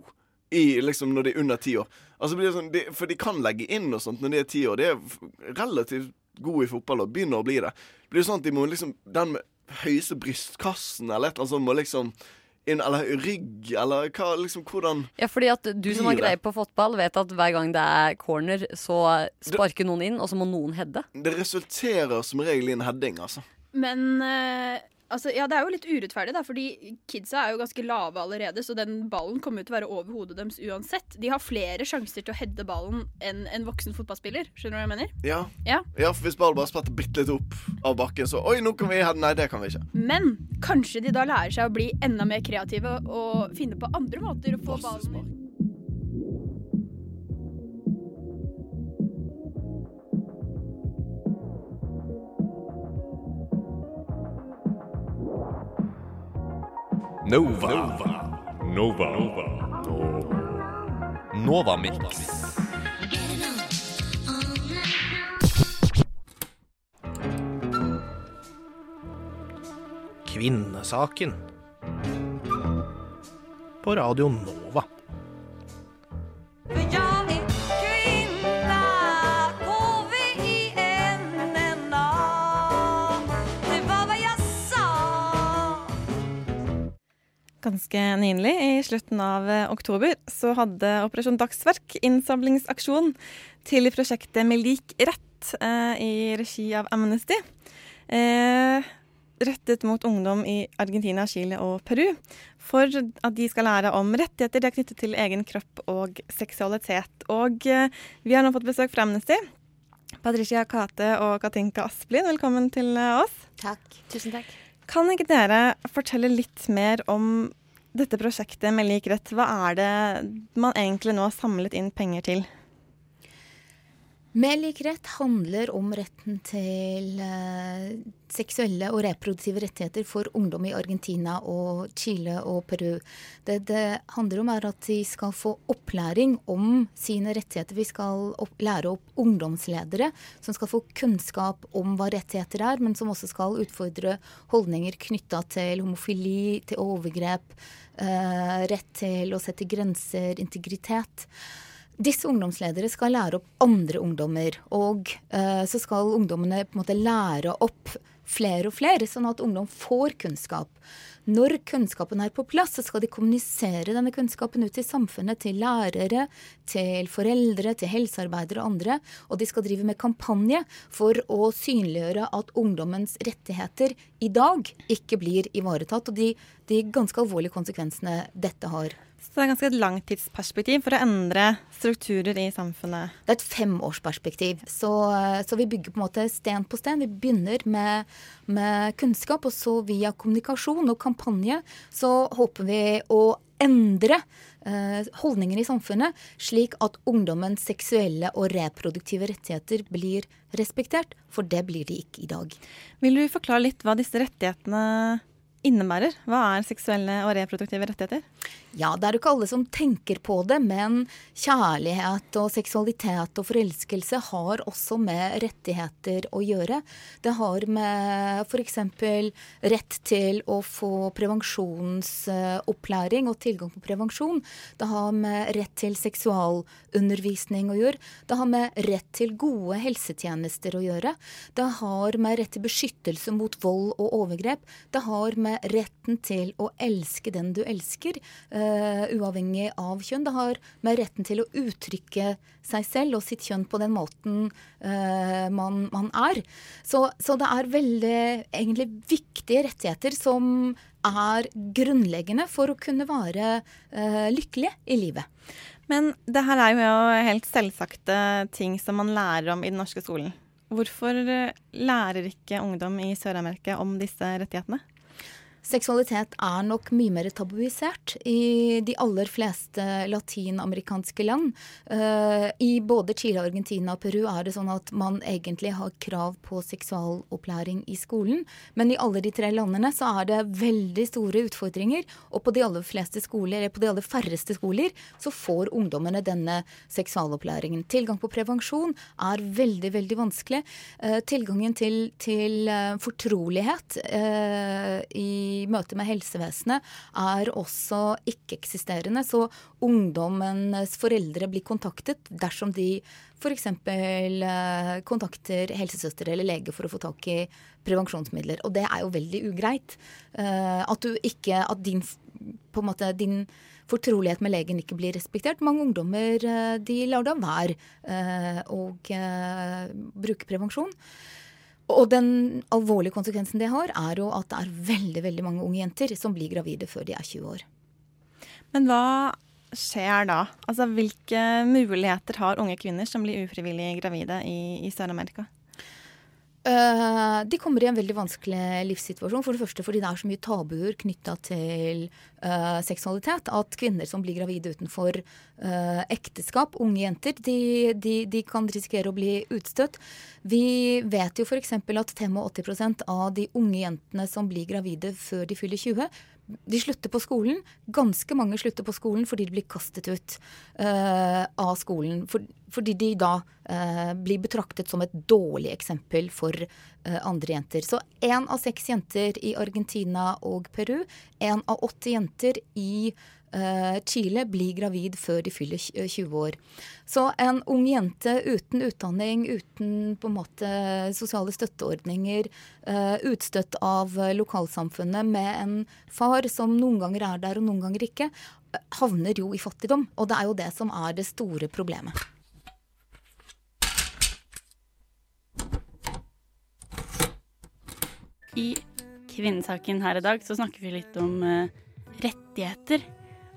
I, liksom Når de er under ti år. Altså blir det sånn, de, For de kan legge inn og sånt når de er ti år. De er relativt gode i fotball og begynner å bli det. Blir sånn at de må liksom Den med høyeste brystkassen eller et eller annet sånt må liksom inn, Eller rygg, eller hva liksom Hvordan Ja, fordi at du som har greie på fotball, vet at hver gang det er corner, så sparker noen inn, og så må noen heade. Det resulterer som regel i en heading, altså. Men eh, Altså, ja, Det er jo litt urettferdig, da, fordi kidsa er jo ganske lave allerede, så den ballen kommer jo til å være over hodet deres uansett. De har flere sjanser til å heade ballen enn en voksen fotballspiller. Skjønner du hva jeg mener? Ja. Ja. ja, for hvis ballen bare spretter bitte litt opp av bakken, så Oi, nå kan vi Nei, det kan vi ikke. Men kanskje de da lærer seg å bli enda mer kreative og finne på andre måter å få ballen i. Nova. Nova. Nova Mix. Kvinnesaken. På Radio Nova. Ganske nylig, i slutten av eh, oktober, så hadde Operasjon Dagsverk innsamlingsaksjon til prosjektet Med lik rett eh, i regi av Amnesty. Eh, rettet mot ungdom i Argentina, Chile og Peru. For at de skal lære om rettigheter de er knyttet til egen kropp og seksualitet. Og eh, vi har nå fått besøk fra Amnesty. Patricia Kate og Katinka Asplin, velkommen til eh, oss. Takk. Tusen takk. Kan ikke dere fortelle litt mer om dette prosjektet med lik rett? Hva er det man egentlig nå har samlet inn penger til? Med lik rett handler om retten til eh, seksuelle og reproduktive rettigheter for ungdom i Argentina og Chile og Peru. Det det handler om, er at de skal få opplæring om sine rettigheter. Vi skal opp, lære opp ungdomsledere som skal få kunnskap om hva rettigheter er, men som også skal utfordre holdninger knytta til homofili, til overgrep, eh, rett til å sette grenser, integritet. Disse ungdomsledere skal lære opp andre ungdommer, og eh, så skal ungdommene på en måte lære opp flere og flere, sånn at ungdom får kunnskap. Når kunnskapen er på plass, så skal de kommunisere denne kunnskapen ut til samfunnet, til lærere, til foreldre, til helsearbeidere og andre. Og de skal drive med kampanje for å synliggjøre at ungdommens rettigheter i dag ikke blir ivaretatt, og de, de ganske alvorlige konsekvensene dette har. Så det er ganske et langtidsperspektiv for å endre strukturer i samfunnet. Det er et femårsperspektiv. Så, så vi bygger på en måte sten på sten. Vi begynner med, med kunnskap, og så via kommunikasjon og kampanje så håper vi å endre eh, holdninger i samfunnet, slik at ungdommens seksuelle og reproduktive rettigheter blir respektert. For det blir de ikke i dag. Vil du forklare litt hva disse rettighetene innebærer? Hva er seksuelle og reproduktive rettigheter? Ja, det er jo ikke alle som tenker på det, men kjærlighet og seksualitet og forelskelse har også med rettigheter å gjøre. Det har med f.eks. rett til å få prevensjonsopplæring og tilgang på prevensjon. Det har med rett til seksualundervisning å gjøre. Det har med rett til gode helsetjenester å gjøre. Det har med rett til beskyttelse mot vold og overgrep. Det har med retten til å elske den du elsker, uh, uavhengig av kjønn. Det har med retten til å uttrykke seg selv og sitt kjønn på den måten uh, man, man, er. Så, så, det er veldig egentlig viktige rettigheter som er grunnleggende for å kunne være uh, lykkelig i livet. Men det her er jo helt selvsagte ting som man lærer om i den norske skolen. Hvorfor lærer ikke ungdom i Sør-Amerika om disse rettighetene? Seksualitet er nok mye mer tabuisert i de aller fleste latinamerikanske land. Uh, I både Chile, Argentina og Peru er det sånn at man egentlig har krav på seksualopplæring i skolen. Men i alle de tre landene så er det veldig store utfordringer. Og på de aller fleste skoler, eller på de aller færreste skoler så får ungdommene denne seksualopplæringen. Tilgang på prevensjon er veldig, veldig vanskelig. Uh, tilgangen til, til uh, fortrolighet i i møte med helsevesenet er også ikke-eksisterende. Så ungdommens foreldre blir kontaktet dersom de f.eks. Eh, kontakter helsesøster eller lege for å få tak i prevensjonsmidler. Og det er jo veldig ugreit. Eh, at du ikke At din måte din fortrolighet med legen ikke blir respektert. Mange ungdommer de lar da være å bruke prevensjon. Og den alvorlige konsekvensen det har, er jo at det er veldig veldig mange unge jenter som blir gravide før de er 20 år. Men hva skjer da? Altså, Hvilke muligheter har unge kvinner som blir ufrivillig gravide i, i Sør-Amerika? Eh, de kommer i en veldig vanskelig livssituasjon. For det første fordi det er så mye tabuer knytta til uh, seksualitet. At kvinner som blir gravide utenfor uh, ekteskap, unge jenter, de, de, de kan risikere å bli utstøtt. Vi vet jo f.eks. at 85% av de unge jentene som blir gravide før de fyller 20, de slutter på skolen. Ganske mange slutter på skolen fordi de blir kastet ut uh, av skolen. For, fordi de da uh, blir betraktet som et dårlig eksempel for uh, andre jenter. Så én av seks jenter i Argentina og Peru, én av åtte jenter i eh, Chile blir gravid før de fyller 20 år. Så en ung jente uten utdanning, uten på en måte sosiale støtteordninger, eh, utstøtt av eh, lokalsamfunnet med en far som noen ganger er der og noen ganger ikke, eh, havner jo i fattigdom. Og det er jo det som er det store problemet. I kvinnesaken her i dag så snakker vi litt om eh, rettigheter.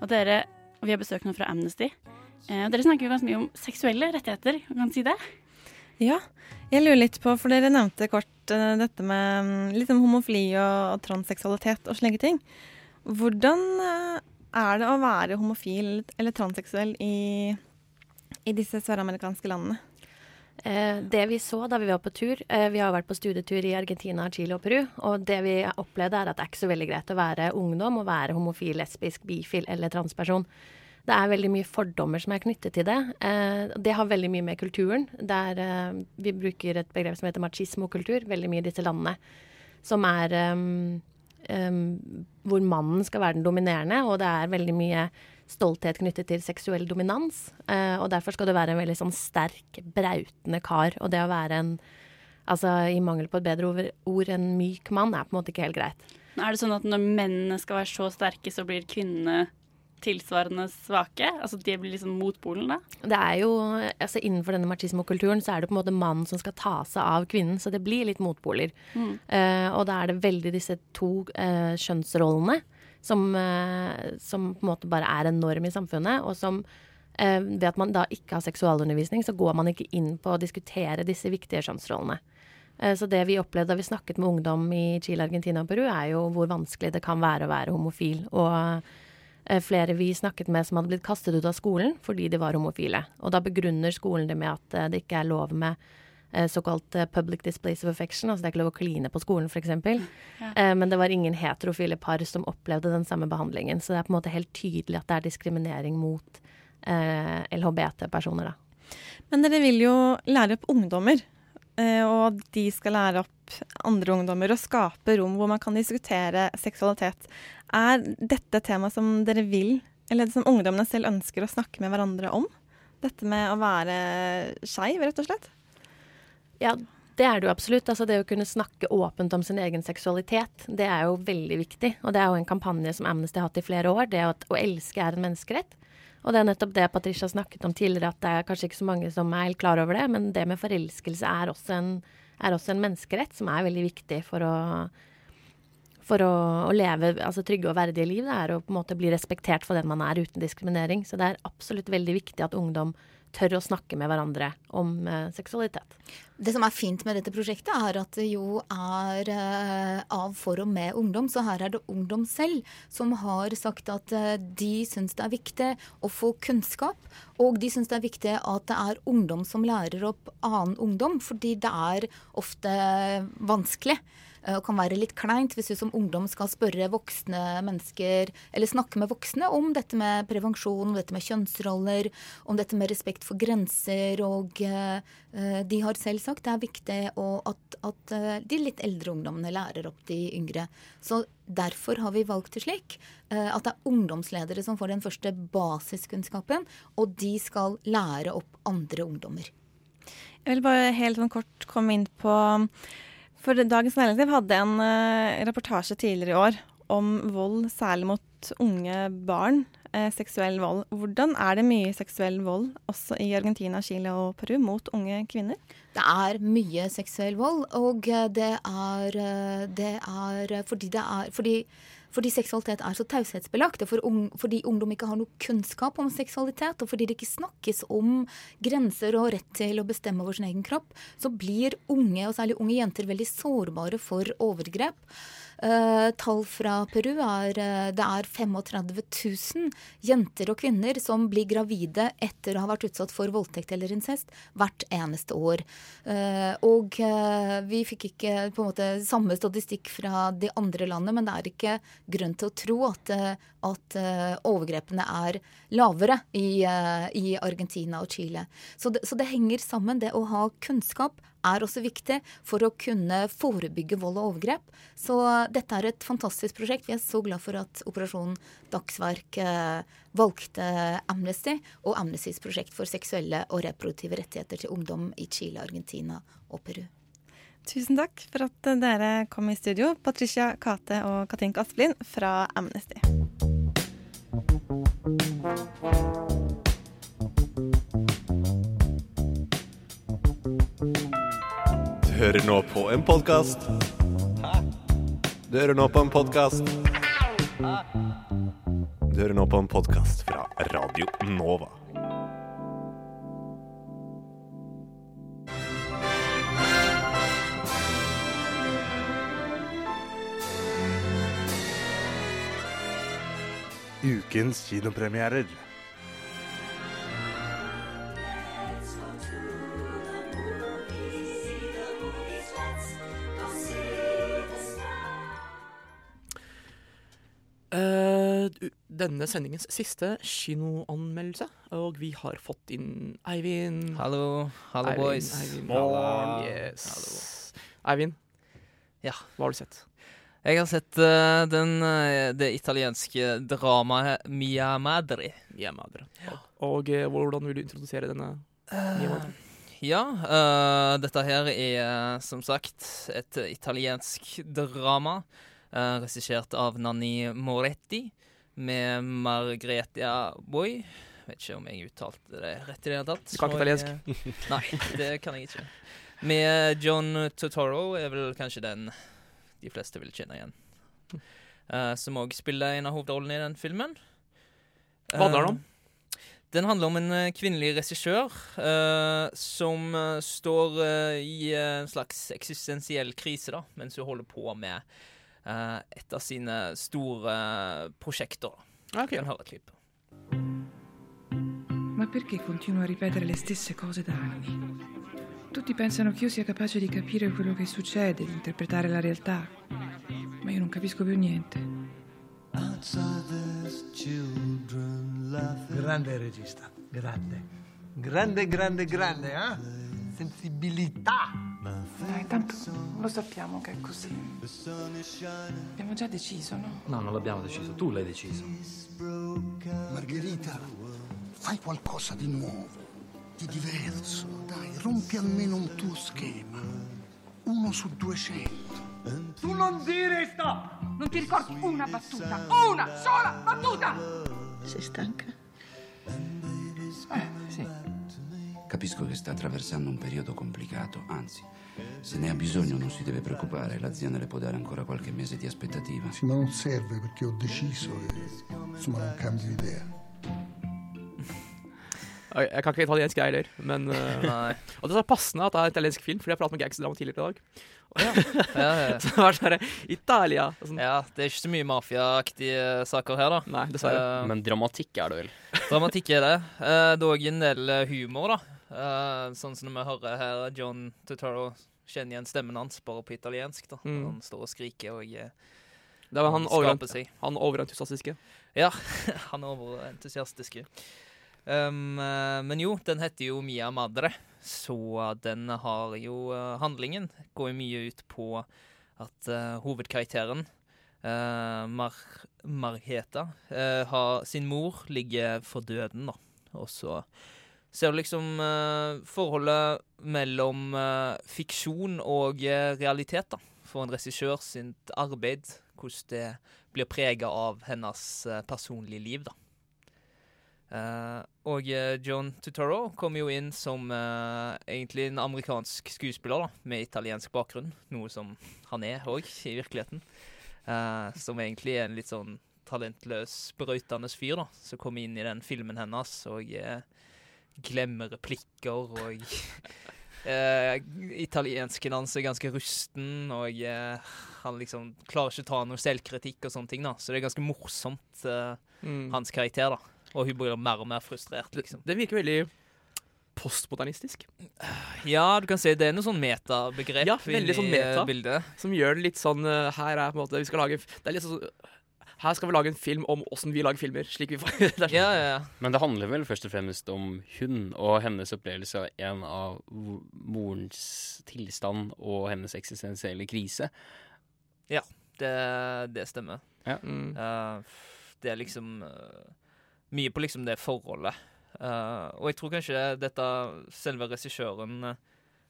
Og dere, vi har besøk nå fra Amnesty. Eh, og dere snakker jo ganske mye om seksuelle rettigheter. Kan du si det? Ja, jeg lurer litt på, for dere nevnte kort eh, dette med mm, litt om homofili og, og transseksualitet og slike ting. Hvordan eh, er det å være homofil eller transseksuell i, i disse søramerikanske landene? Eh, det vi så da vi var på tur eh, Vi har vært på studietur i Argentina, Chile og Peru. Og det vi opplevde, er at det er ikke så veldig greit å være ungdom og være homofil, lesbisk, bifil eller transperson. Det er veldig mye fordommer som er knyttet til det. Eh, det har veldig mye med kulturen. Der vi bruker et begrep som heter machismo-kultur, veldig mye i disse landene. Som er um, um, hvor mannen skal være den dominerende, og det er veldig mye stolthet knyttet til seksuell dominans. Eh, og derfor skal du være en veldig sånn sterk, brautende kar. Og det å være en Altså i mangel på et bedre ord, ord en myk mann er på en måte ikke helt greit. Er det sånn at når mennene skal være så sterke, så blir kvinnene tilsvarende svake? Altså de blir liksom motpolen da? Det er jo, altså Innenfor denne machismo-kulturen så er det på en måte mannen som skal ta seg av kvinnen, så det blir litt motpoler. Mm. Uh, og da er det veldig disse to uh, kjønnsrollene som, eh, som på en måte bare er en norm i samfunnet, og som eh, ved at man da ikke har seksualundervisning, så går man ikke inn på å diskutere disse viktige kjønnsrollene. Eh, Så det vi opplevde da vi snakket med ungdom i Chile, Argentina og Peru, er jo hvor vanskelig det kan være å være homofil. Og flere vi snakket med som hadde blitt kastet ut av skolen fordi de var homofile. Og da begrunner skolen det med at det ikke er lov med såkalt eh, public displays of affection, altså det er ikke lov å kline på skolen f.eks. Ja. Eh, Men det var ingen heterofile par som opplevde den samme behandlingen. Så det er på en måte helt tydelig at det er diskriminering mot eh, LHBT-personer, da. Men dere vil jo lære opp ungdommer, eh, og de skal lære opp andre ungdommer og skape rom hvor man kan diskutere seksualitet. Er dette et tema som dere vil, eller som ungdommene selv ønsker å snakke med hverandre om? Dette med å være skeiv, rett og slett? Ja, det er det jo absolutt. Altså det å kunne snakke åpent om sin egen seksualitet, det er jo veldig viktig. Og det er jo en kampanje som Amnesty har hatt i flere år. Det at å elske er en menneskerett. Og det er nettopp det Patricia snakket om tidligere, at det er kanskje ikke så mange som er helt klar over det, men det med forelskelse er også en, er også en menneskerett som er veldig viktig for å for å, å leve altså, trygge og verdige liv. Det er å på en måte bli respektert for den man er, uten diskriminering. Så det er absolutt veldig viktig at ungdom tør å snakke med hverandre om eh, seksualitet. Det som er fint med dette prosjektet, er at det jo er eh, av for og med ungdom. Så her er det ungdom selv som har sagt at eh, de syns det er viktig å få kunnskap. Og de syns det er viktig at det er ungdom som lærer opp annen ungdom, fordi det er ofte vanskelig. Eh, Og kan være litt kleint hvis du som ungdom skal spørre voksne mennesker, eller snakke med voksne om dette med prevensjon, om dette med kjønnsroller, om dette med respekt for grenser. Og eh, eh, de har selv sagt det er viktig at, at de litt eldre ungdommene lærer opp de yngre. Så derfor har vi valgt det slik at det er ungdomsledere som får den første basiskunnskapen, og de skal lære opp andre ungdommer. Jeg vil bare helt sånn kort komme inn på For Dagens Næringsliv hadde en eh, reportasje tidligere i år om vold, særlig mot unge barn, eh, seksuell vold. Hvordan er det mye seksuell vold også i Argentina, Chile og Peru mot unge kvinner? Det er mye seksuell vold, og eh, det er, eh, det er fordi det er fordi, fordi seksualitet er så taushetsbelagt, for fordi ungdom ikke har noe kunnskap om seksualitet, og fordi det ikke snakkes om grenser og rett til å bestemme over sin egen kropp, så blir unge, og særlig unge jenter, veldig sårbare for overgrep. Eh, tall fra Peru er eh, det er 35 000 jenter og kvinner som blir gravide etter å ha vært utsatt for voldtekt eller incest hvert eneste år. Uh, og vi fikk ikke på en måte samme statistikk fra de andre landene, men det er ikke grunn til å tro at, at overgrepene er lavere i, i Argentina og Chile. Så det, så det henger sammen. Det å ha kunnskap er også viktig for å kunne forebygge vold og overgrep. Så dette er et fantastisk prosjekt. Vi er så glad for at Operasjon Dagsverk eh, valgte Amnesty og Amnestys prosjekt for seksuelle og reproduktive rettigheter til ungdom i Chile, Argentina og Peru. Tusen takk for at dere kom i studio, Patricia Kate og Katinka Asplin fra Amnesty. Hører nå på en podkast. Du hører nå på en podkast. Du hører nå på en podkast fra Radio Nova. Ukens kinopremierer. Denne sendingens siste kinoanmeldelse, og vi har fått inn Eivind. Hallo. Hallo, Eivind, boys. Eivind, Morgen. Yes. Eivind, Ja. hva har du sett? Jeg har sett uh, den, uh, det italienske dramaet Mia Madre. Mia Madre. Og eh, hvordan vil du introdusere denne? Mia Madre? Ja, dette her er som sagt et italiensk drama. Uh, Regissert av Nanni Moretti med Margretia Boy. Vet ikke om jeg uttalte det rett i det hele tatt. Du kan ikke italiensk? Nei, det kan jeg ikke. Med John Totoro er vel kanskje den de fleste vil kjenne igjen. Uh, som òg spiller en av hovedrollene i den filmen. Hva handler den om? Eh, Den handler om en eh, kvinnelig regissør uh, som står uh, i en slags eksistensiell krise da, mens hun holder på med et av sine store eh, prosjekter. Ah, Ok. Kan høre et klipp. Ma perché continuo a ripetere le stesse cose da anni? Tutti pensano che io sia capace di capire quello che succede, di interpretare la realtà, ma io non capisco più niente. Grande regista, grande. Grande, grande, grande, eh? Sensibilità. Dai, tanto lo sappiamo che è così. Abbiamo già deciso, no? No, non l'abbiamo deciso, tu l'hai deciso. Margherita, fai qualcosa di nuovo, di diverso. Dai, rompi almeno un tuo schema. Uno su 200. Tu non dire stop! Non ti ricordi una battuta? Una sola battuta! Sei stanca? Eh, sì. Capisco che sta attraversando un periodo complicato, anzi, se ne ha bisogno non si deve preoccupare, l'azienda le può dare ancora qualche mese di aspettativa. Sì, ma non serve perché ho deciso e insomma non cambio idea. Jeg kan ikke italiensk, jeg heller. Men, eh, Nei. og det er så passende at det er en italiensk film, fordi jeg pratet med Gangsterdrama tidligere i dag. Og ja. Ja, ja. så det vært sånn Italia og sånn. Ja, det er ikke så mye mafiaaktige saker her, da. Nei, dessverre. Eh, Men dramatikk er det vel? Dramatikk er det. Eh, det er òg en del eh, humor, da. Eh, sånn som når vi hører her John Tutaro kjenner igjen stemmen hans bare på italiensk. da Mm. Han står og skriker og uh, Det var han, overent, seg. han overentusiastiske. Ja, han overentusiastiske. Um, uh, men jo, den heter jo Mia Madre, så den har jo Handlingen går jo mye ut på at hovedkarakteren, uh, Mar Margheta har sin mor ligger for døden, da. Og så ser du liksom eh, forholdet mellom eh, fiksjon og eh, realitet, da. For en regissør sitt arbeid hvordan det blir prega av hennes eh, personlige liv, da. Eh, og eh, John Tutoro kom jo inn som egentlig en amerikansk skuespiller da, med italiensk bakgrunn, noe som han er òg i virkeligheten. Som egentlig er en litt sånn talentløs, brøytende fyr da, som kommer inn i den filmen hennes og eh, glemmer replikker og uh, Italiensken hans er ganske rusten, og uh, han liksom klarer ikke å ta noe selvkritikk og sånne ting. da, Så det er ganske morsomt, uh, Mm. hans karakter. da. Og hun blir mer og mer frustrert, liksom. Det virker veldig postmodernistisk. Ja, du kan si det er noe sånn metabegrep Ja, veldig sånn meta, i bildet. Som gjør det litt sånn eh, Her er på en måte Vi skal lage Det er litt sånn Her skal vi lage en film om åssen vi lager filmer. Slik vi får det Ja, ja, ja. Men det handler vel først og fremst om hun og hennes opplevelse av en av morens tilstand og hennes eksistensielle krise. Ja, det, det stemmer. Ja. Mm. Uh, det er liksom uh, mye på liksom det forholdet. Uh, og jeg tror kanskje dette selve regissøren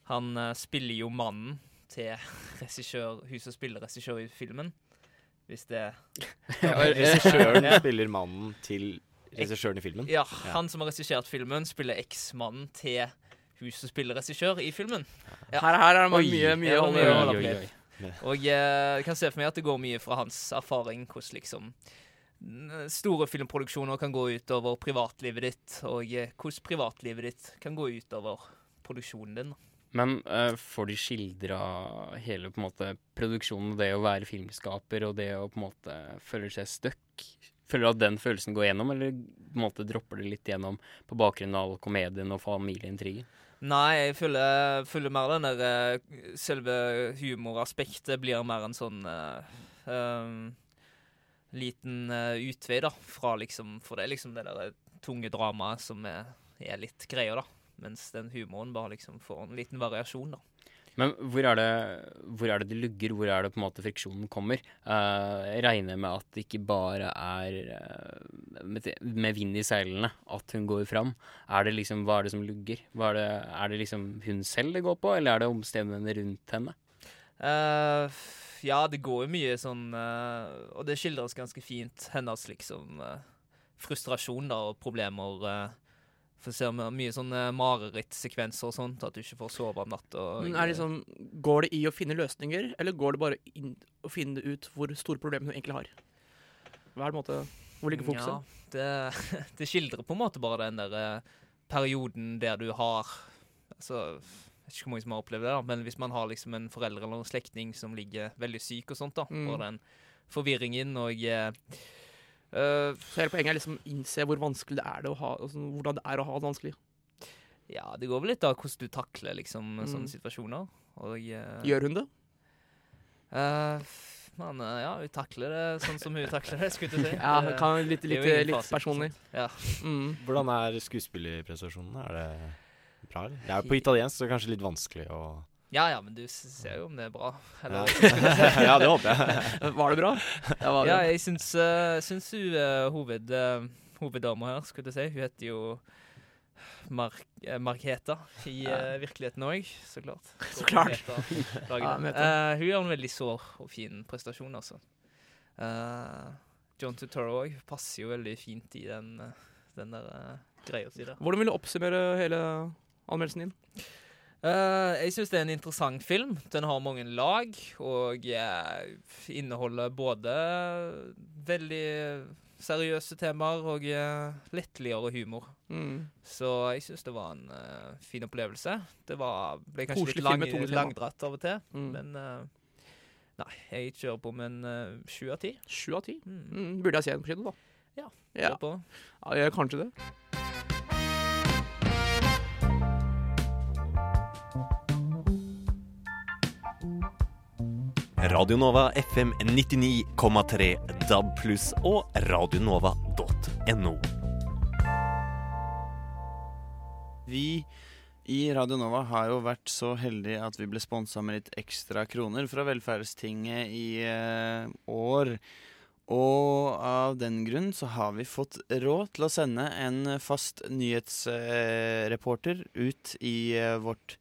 Han spiller jo mannen til regissør, hun som spiller regissør i filmen. Hvis det Regissøren Ja. spiller mannen til regissøren i filmen? Ja, han som har regissert filmen, spiller eksmannen til hun som spiller regissør i filmen. Ja. Her- her er det mye- mye å holde- på med. Og eh, jeg kan se for meg at det går mye fra hans erfaring hvordan liksom store filmproduksjoner kan gå utover privatlivet ditt, og eh, hvordan privatlivet ditt kan gå utover produksjonen din. Men uh, får de skildra hele på en måte produksjonen, det å være filmskaper og det å på en måte føle seg stuck? Føler du at den følelsen går gjennom, eller på en måte dropper det litt gjennom på bakgrunn av komedien og familieintrigen? Nei, jeg føler, føler mer den der eh, Selve humoraspektet blir mer en sånn uh, um, liten uh, utvei, da, fra liksom For det er liksom det der tunge dramaet som er, er litt greia, da. Mens den humoren bare liksom får en liten variasjon, da. Men hvor er, det, hvor er det det lugger? Hvor er det på en måte friksjonen kommer? Uh, jeg regner med at det ikke bare er uh, med, med vind i seilene at hun går fram. Er det liksom, hva er det som lugger? Er, det, er det liksom hun selv det går på, eller er det omstendighetene rundt henne? Uh, ja, det går jo mye sånn Og det skildres ganske fint, hennes liksom frustrasjon da, og problemer. For ser vi mye sånne marerittsekvenser og sånt, at du ikke får sove om natta. liksom, går det i å finne løsninger, eller går det bare i å finne ut hvor store problemer hun egentlig har? Hva er det måte, Hvor ligger fokuset? Ja, det, det skildrer på en måte bare den der eh, perioden der du har Altså, jeg vet ikke hvor mange som har opplevd det, da, men hvis man har liksom en forelder eller en slektning som ligger veldig syk og sånt, da, Mm. og den forvirringen og eh, eh, Så hele poenget er liksom innse hvor vanskelig det er det å ha, altså, hvordan det er å ha det vanskelig. Ja, det går vel litt av hvordan du takler liksom Mm. sånne situasjoner. Og, uh, Gjør hun det? Uh, eh, ja, hun takler det sånn som hun takler det, skulle du si. Ja, Det- kan litt- er litt- litt personlig. Ja. Mm. Hvordan er skuespillerprestasjonene? Er det bra? eller? Det er på italiensk, så det er kanskje litt vanskelig å Ja ja, men du ser jo om det er bra. Ja. Ja, det håper jeg. Var det bra? Ja, var det ja, jeg syns, uh, syns hun uh, hoved, uh, hoveddama her, skulle jeg si, hun heter jo Mark, eh, Marketa i Ja. virkeligheten òg, så klart. Så klart. Eh, hun gjør en veldig sår og fin prestasjon, altså. Eh, John Tutoro òg passer jo veldig fint i den, den der uh, greia si der. Hvordan vil du oppsummere hele anmeldelsen din? Eh, jeg syns det er en interessant film. Den har mange lag, og uh, inneholder både veldig seriøse temaer og uh, lettligere humor. Mm. Så jeg syns det var en uh, fin opplevelse. Det var, ble kanskje Koselig litt lang, langdratt av og til, Mm. men Nei, jeg kjører på med en sju av ti. Sju av ti? Mm. Burde jeg se den på kino, da? Ja, ja. på. Ja, jeg, kanskje det. Radio Nova FM 99,3 DAB og radionova.no. Vi i Radio Nova har jo vært så heldige at vi ble sponsa med litt ekstra kroner fra Velferdstinget i eh, år. Og av den grunn så har vi fått råd til å sende en fast nyhetsreporter ut i eh, vårt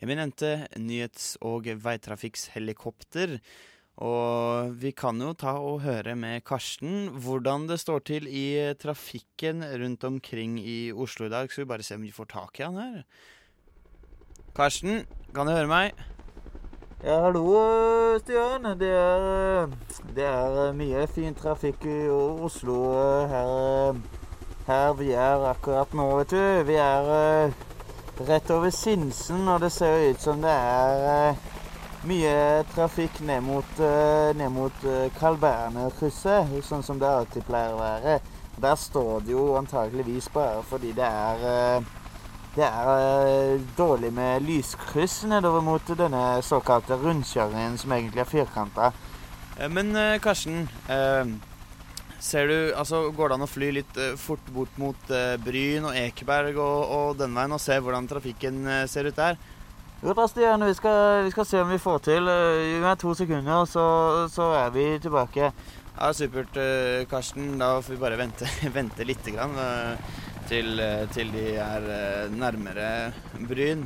eminente nyhets- og veitrafikkshelikopter. Og vi kan jo ta og høre med Karsten hvordan det står til i trafikken rundt omkring i Oslo i dag. Skal vi bare se om vi får tak i han her. Karsten, kan du høre meg? Ja, hallo, Stian. Det er, det er mye fin trafikk i Oslo eh, her, her vi er akkurat nå, vet du. Vi er eh, rett over Sinsen, og det ser ut som det er eh, mye trafikk ned mot, eh, ned mot eh, Kalbernet-krysset, sånn som det alltid pleier å være. Der står det jo antageligvis bare fordi det er det er dårlig med lyskryss nedover mot denne såkalte rundkjøringen, som egentlig er firkanta. Men Karsten, ser du, altså går det an å fly litt eh, fort bort mot eh, Bryn og Ekeberg og, og den veien og se hvordan trafikken eh, ser ut der? Jo da, Stian, vi skal, vi skal se om vi får til. Gi meg to sekunder, så, så er vi tilbake. Ja, Supert, Karsten. Da får vi bare vente, vente litt grann, til, til de er nærmere Bryn.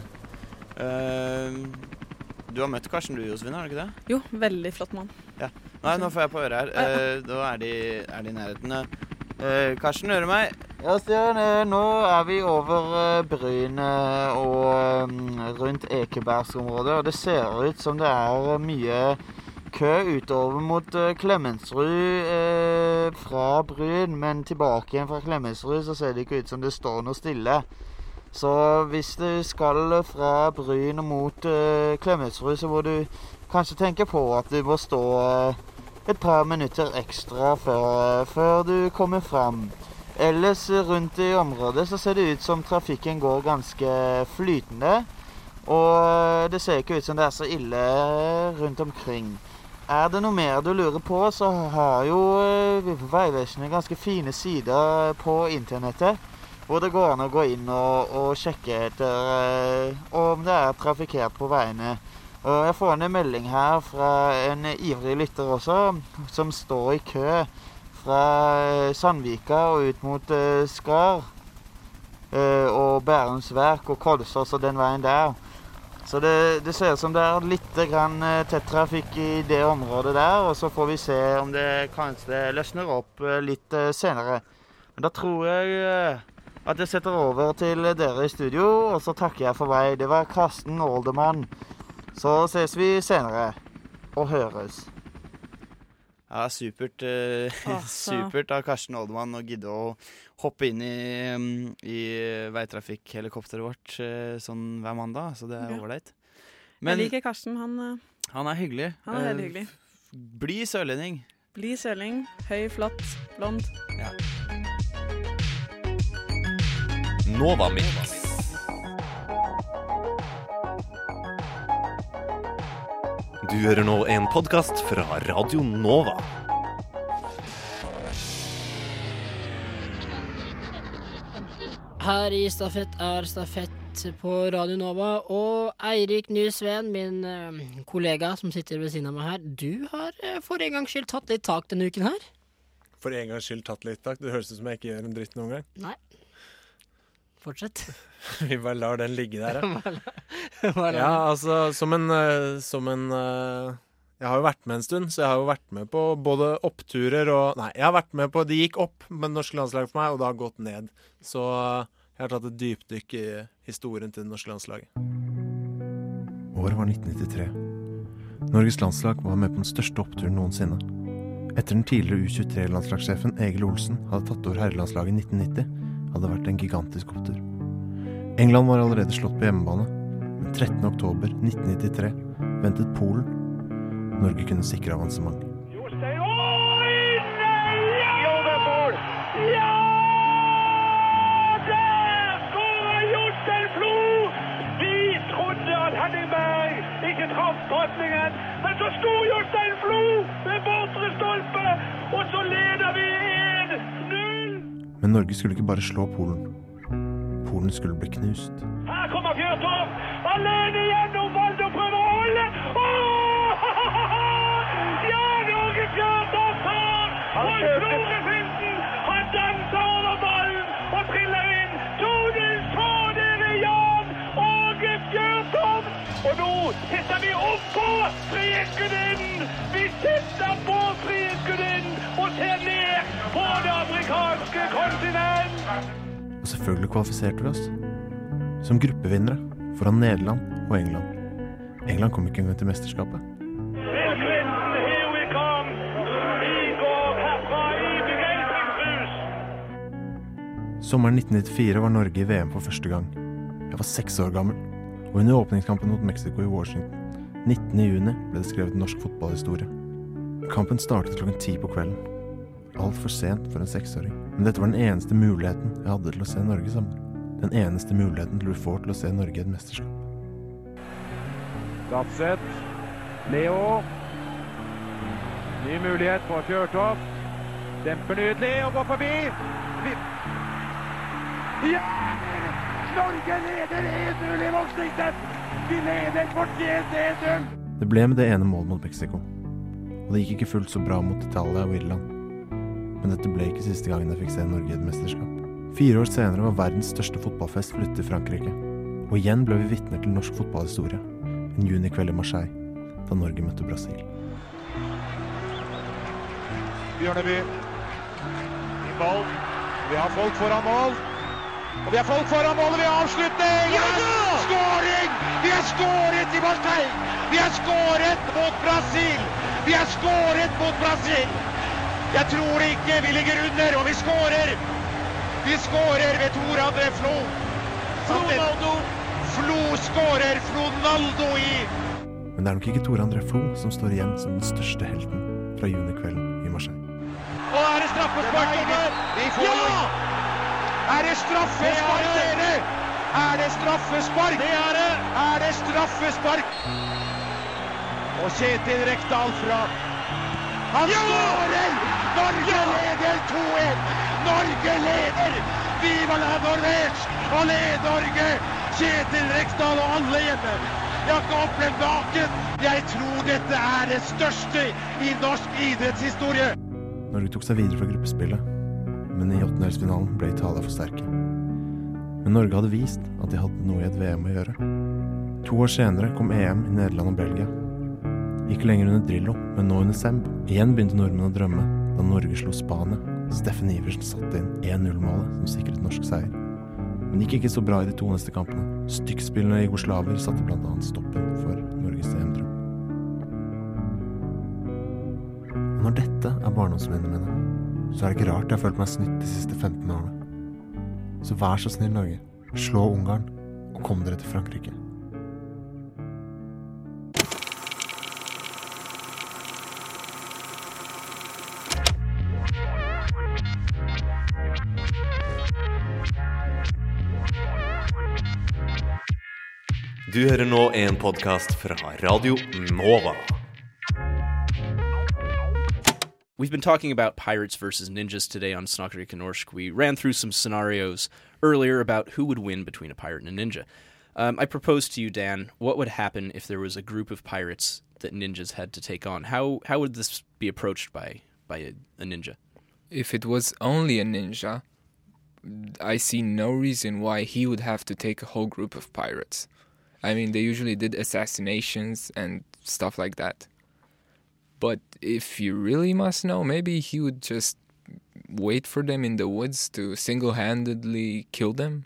Du har møtt Karsten du, Josefine, har du ikke det? Jo, veldig flott mann. Ja. Nei, nå får jeg på øret her. Eh, Da er de, er de i nærheten. Uh, Karsten, hører du meg? Ja, Stian, eh, nå er vi over brynet Bryn og mm, rundt Ekebergsområdet, og det ser ut som det er mye kø utover mot Klemetsrud eh, fra Bryn, men tilbake igjen fra Klemetsrud så ser det ikke ut som det står noe stille. Så hvis du skal fra Bryn mot eh, Klemetsrud, så må du kanskje tenke på at du må stå eh, et par minutter ekstra før, før du kommer fram. Ellers eh, rundt i området så ser det ut som trafikken går ganske flytende. Og eh, det ser ikke ut som det er så ille rundt omkring. Er det noe mer du lurer på, så har jo eh, Vegvesenet ganske fine sider på internettet. Hvor det går an å gå inn og, og sjekke etter eh, om det er trafikkert på veiene. Jeg får en melding her fra en ivrig lytter også, som står i kø fra Sandvika og ut mot eh, Skar. eh, og Bærums Verk og Kolsås og den veien der. Så det, det ser ut som det er litt eh, tett trafikk i det området der. Og så får vi se om det kanskje løsner opp litt senere. Men da tror jeg at jeg setter over til dere i studio, og så takker jeg for meg. Det var Karsten Oldermann. Så ses vi senere. Og høres. Ja, supert. eh, Altså. supert av Karsten Oldemann å gidde å hoppe inn i, mm, i veitrafikkhelikopteret vårt eh, sånn hver mandag, så det er Ja. ålreit. Jeg liker Karsten. Han, eh, han er hyggelig. han er veldig Eh, hyggelig. Bli sørlending. Bli sørling, høy, flott, blond. Ja. Nova Mix. Du hører nå en podkast fra Radio Nova. Her i Stafett er Stafett på Radio Nova, og Eirik Nysveen, min eh, kollega som sitter ved siden av meg her, du har eh, for en gangs skyld tatt litt tak denne uken her. For en gangs skyld tatt litt tak. Det høres ut som jeg ikke gjør en dritt noen gang. Nei. Fortsett. Vi bare lar den ligge der, ja. Ja, altså, som en, eh, som en eh, Jeg har jo vært med en stund, så jeg har jo vært med på både oppturer og Nei, jeg har vært med på Det gikk opp med det norske landslaget for meg, og det har gått ned. Så eh, jeg har tatt et dypdykk i historien til det norske landslaget. Året var 1993. Norges landslag var med på den største oppturen noensinne. Etter den tidligere U23-landslagssjefen Egil Olsen hadde tatt over herrelandslaget i 1990, hadde vært en gigantisk opptur. England var allerede slått på hjemmebane, men 13.10.1993 ventet Polen. Norge kunne sikre avansement. Men så sto Jostein Flo med bortre stolpe, og så leder vi 1-0! Norge skulle ikke bare slå Polen. Polen skulle bli knust. Her kommer Fjørtoft! Alene gjennom Valdo prøver å holde! Ja, Norge Fjørtoft Frihetsgudinnen! Vi sitter på Frihetsgudinnen og ser ned på det amerikanske kontinent! Og selvfølgelig kvalifiserte vi oss. Som gruppevinnere foran Nederland og England. England kom ikke engang til mesterskapet. Sommeren 1994 var Norge i VM for første gang. Jeg var seks år gammel, og under åpningskampen mot Mexico i Washington 19.6 ble det skrevet norsk fotballhistorie. Kampen startet klokken ti på kvelden. Altfor sent for en seksåring. Men dette var den eneste muligheten jeg hadde til å se Norge sammen. Den eneste muligheten du får til å se Norge i et mesterskap. Gatset. Leo. Ny mulighet for Fjørtoft. Demper nydelig og går forbi. Ja! Norge leder 1-0 i Washington! Vi leder fortjent 1-0! Det ble med det ene målet mot Mexico. Og det gikk ikke fullt så bra mot Italia og Irland. Men dette ble ikke siste gangen jeg fikk se Norge i et mesterskap. Fire år senere var verdens største fotballfest flyttet til Frankrike. Og igjen ble vi vitner til norsk fotballhistorie. En junikveld i Marseille, da Norge møtte Brasil. Bjørneby. I ball. Vi har folk foran mål. Og vi har folk foran målet ved vi har avslutning! Ja da! Skåring! Vi har skåret i Marseille! Vi har skåret mot Brasil! Vi har skåret mot Brasil! Jeg tror ikke vi ligger under, og vi skårer! Vi skårer ved Tor André Flo. Flonaldo! Flo skårer Flonaldo i Men det er nok ikke Tore André Flo som står igjen som den største helten fra junikvelden i Marseille. Og er det straffespark, Tommy? Ja! Er det straffespark, dere? Er det straffespark? Det er det. Er det straffespark? Og Kjetil Rekdal fra Han skårer! Norge leder 2-1! Norge leder! Viva la Norvège! Allé Norge! Kjetil Rekdal og alle hjemme. Jeg har ikke opplevd maken. Jeg tror dette er det største i norsk idrettshistorie. Norge tok seg videre fra gruppespillet, men i åttendelsfinalen ble Italia for sterke. Men Norge hadde vist at de hadde noe i et VM å gjøre. To år senere kom EM i Nederland og Belgia. Ikke lenger under Drillo, men nå under Semb. Igjen begynte nordmenn å drømme da Norge slo Spania. Steffen Iversen satte inn 1-0-målet som sikret norsk seier. Men det gikk ikke så bra i de to neste kampene. Stykkspillende jugoslaver satte annet stoppen for Norges EM-drøm. Når dette er barndomsminnene mine, så er det ikke rart jeg har følt meg snytt de siste 15 årene. Så vær så snill, Norge. Slå Ungarn, og kom dere til Frankrike. Du hører nå en podkast fra Radio Nova. We've been talking about pirates versus ninjas today on Snakkerik and We ran through some scenarios earlier about who would win between a pirate and a ninja. Um, I proposed to you, Dan, what would happen if there was a group of pirates that ninjas had to take on? How how would this be approached by by a, a ninja? If it was only a ninja, I see no reason why he would have to take a whole group of pirates. I mean, they usually did assassinations and stuff like that. But if you really must know, maybe he would just wait for them in the woods to single handedly kill them.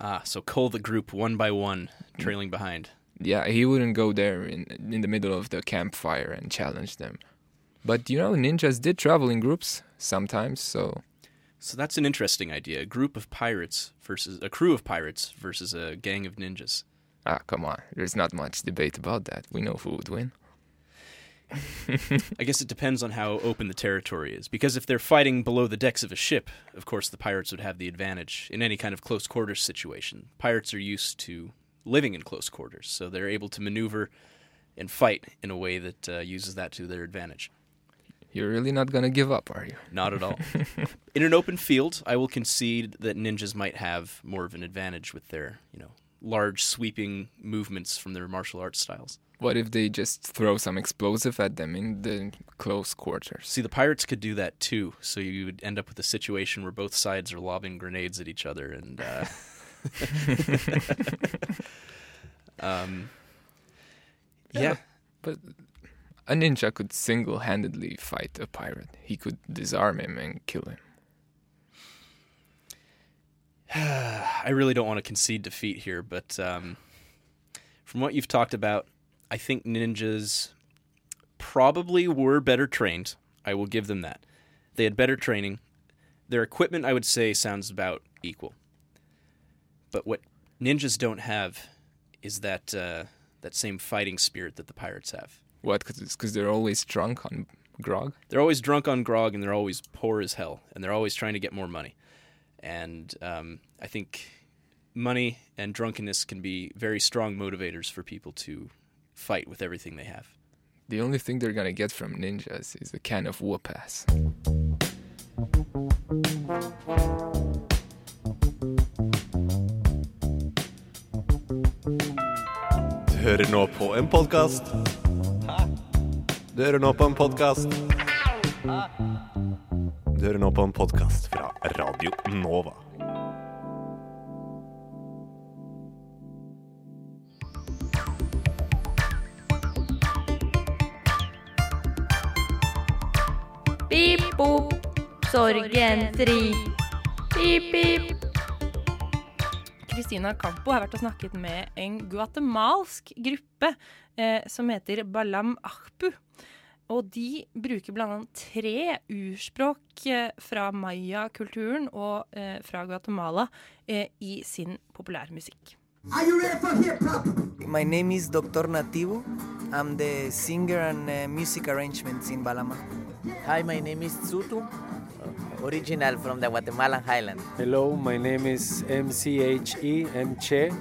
Ah, so cull the group one by one, trailing behind. Yeah, he wouldn't go there in in the middle of the campfire and challenge them. But you know, ninjas did travel in groups sometimes, so So that's an interesting idea. A group of pirates versus a crew of pirates versus a gang of ninjas. ah, come on, there's not much debate about that. We know who would win. I guess it depends on how open the territory is. Because if they're fighting below the decks of a ship, of course the pirates would have the advantage in any kind of close quarters situation. Pirates are used to living in close quarters, so they're able to maneuver and fight in a way that uh, uses that to their advantage. You're really not gonna give up, are you? Not at all. in an open field, I will concede that ninjas might have more of an advantage with their, you know, large sweeping movements from their martial arts styles. What if they just throw some explosive at them in the close quarters? See, the pirates could do that too, so you would end up with a situation where both sides are lobbing grenades at each other, and uh, um, yeah. But a ninja could single handedly fight a pirate. He could disarm him and kill him. I really don't want to concede defeat here, but um, from what you've talked about, I think ninjas probably were better trained. I will give them that. They had better training. Their equipment, I would say, sounds about equal. But what ninjas don't have is that uh, that same fighting spirit that the pirates have. What? Because they're always drunk on grog? They're always drunk on grog and they're always poor as hell and they're always trying to get more money. And um, I think money and drunkenness can be very strong motivators for people to fight with everything they have. The only thing they're gonna get from ninjas is a can of whoop ass. Du hører nå på en podkast. Du hører nå på en podkast. Du hører nå på en podkast fra Radio Nova. Sorgenfri. Pip, pip. Christina Campo har vært og snakket med en guatemalsk gruppe eh, som heter Balam Ahpu. Og de bruker bl.a. tre urspråk eh, fra maya-kulturen og eh, fra Guatemala eh, i sin populærmusikk. My name is Dr. Nativo. I'm the singer and uh, music arrangements in Balama. Hi, my name is Tsutu, original from the Guatemalan highland. Hello, my name is MCHE, Mche,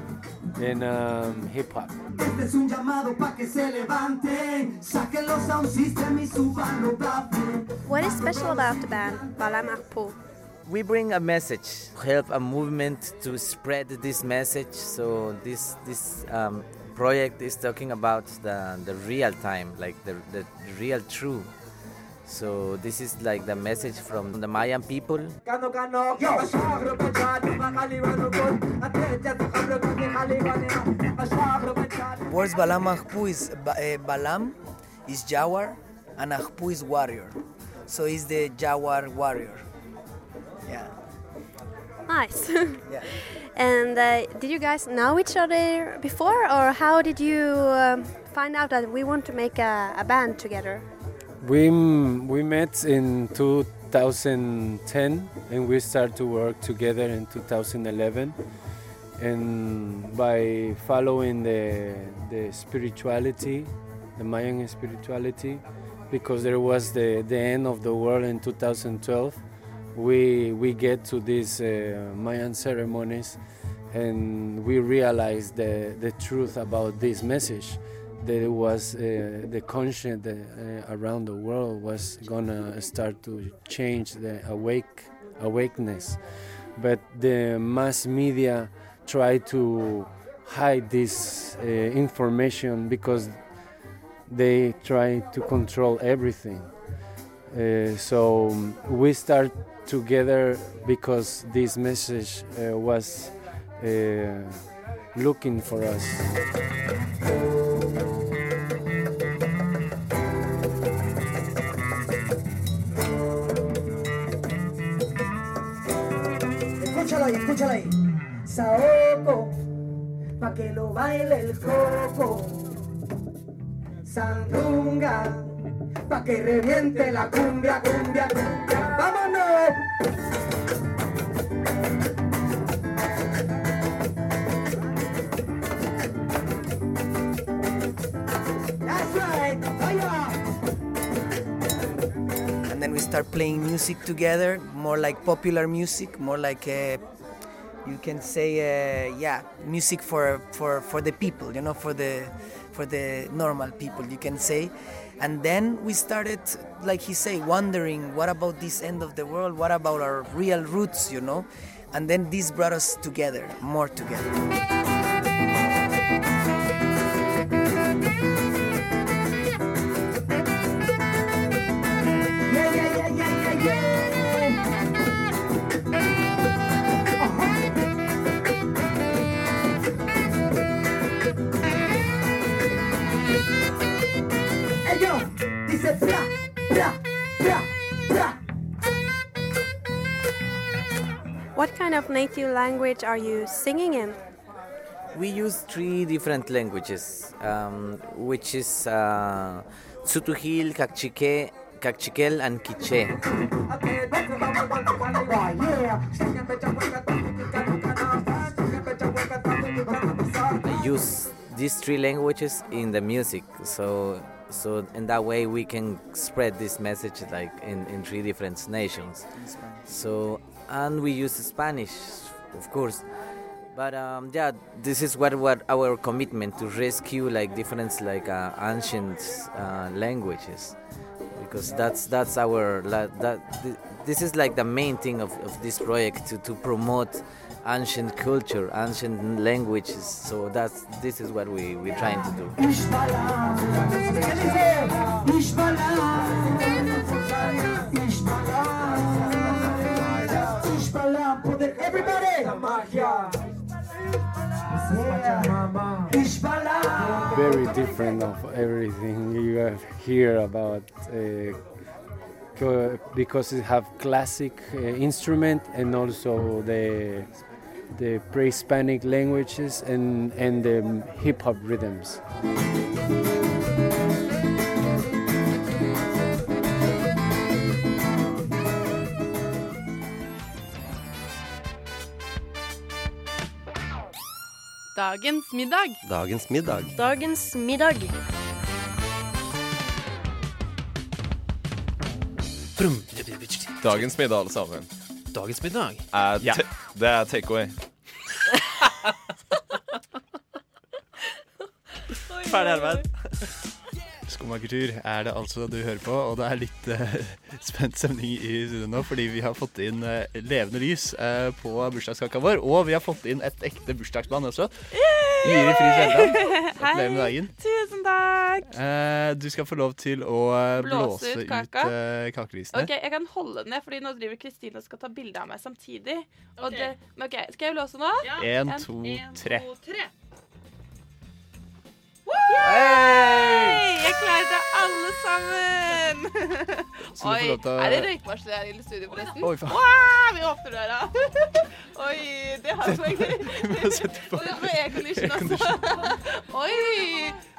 in um, hip hop. Este es un llamado pa' que se levante. Saquen los sound system y suban los. What is special about the band Balamarpo? We bring a message, help a movement to spread this message. So this this um, project is talking about the the real time, like the the real true. So this is like the message from the Mayan people. Words Balam Ahpu is uh, Balam is Jawar and Ahpu is warrior. So he's the Jawar warrior. Yeah. Nice. yeah. And uh, did you guys know each other before, or how did you um, find out that we want to make a, a band together? We, we met in 2010 and we started to work together in 2011. And by following the, the spirituality, the Mayan spirituality, because there was the, the end of the world in 2012, we, we get to these uh, Mayan ceremonies and we realize the, the truth about this message it was uh, the conscience that, uh, around the world was gonna start to change the awake awakeness. But the mass media try to hide this uh, information because they try to control everything. Uh, so um, we start together because this message uh, was uh, looking for us baile el coco. Sandunga, pa' que reviente la cumbia, cumbia, cumbia. ¡Vámonos! And then we start playing music together, more like popular music, more like uh, you can say, uh, yeah, music for, for, for the people, you know, for the for the normal people, you can say. And then we started, like he say, wondering, what about this end of the world? What about our real roots, you know? And then this brought us together, more together. What kind of native language are you singing in? We use three different languages, um, which is uh, Tsutuhil, Kakchike, Kakchikel, and Quiche. I use these three languages in the music, so so in that way we can spread this message like in, in three different nations. So and we use Spanish, of course. But um, yeah, this is what, what our commitment to rescue like different like uh, ancient uh, languages, because that's that's our that this is like the main thing of, of this project to, to promote ancient culture, ancient languages. So that's this is what we we're trying to do. Very different of everything you have hear about uh, because it have classic uh, instrument and also the the pre-Hispanic languages and and the hip hop rhythms. Dagens middag. Dagens middag. Dagens middag. Dagens middag, alle sammen. Dagens middag? Er Ja. det er takeaway. Ferdig arbeid. Skummakultur er det altså du hører på, og det er litt uh, spent stemning i studio nå, fordi vi har fått inn uh, levende lys uh, på bursdagskaka vår, og vi har fått inn et ekte bursdagsband også. Jiri Friis Helland, gratulerer med dagen. Tusen takk. Eh, du skal få lov til å Blåse blåse ut ut, kaka. eh, kakelysene. Ok, Jeg kan holde den ned, fordi nå driver Kristine og skal ta bilde av meg samtidig. Og det, men ok, Skal jeg blåse nå? En, to, tre. Hey! Jeg klarer det, alle sammen! Oi, er det røykvarsel her i studio, forresten? Oi. Wow, vi åpner døra. Oi, det har vi ikke. Og det var aircondition. Oi!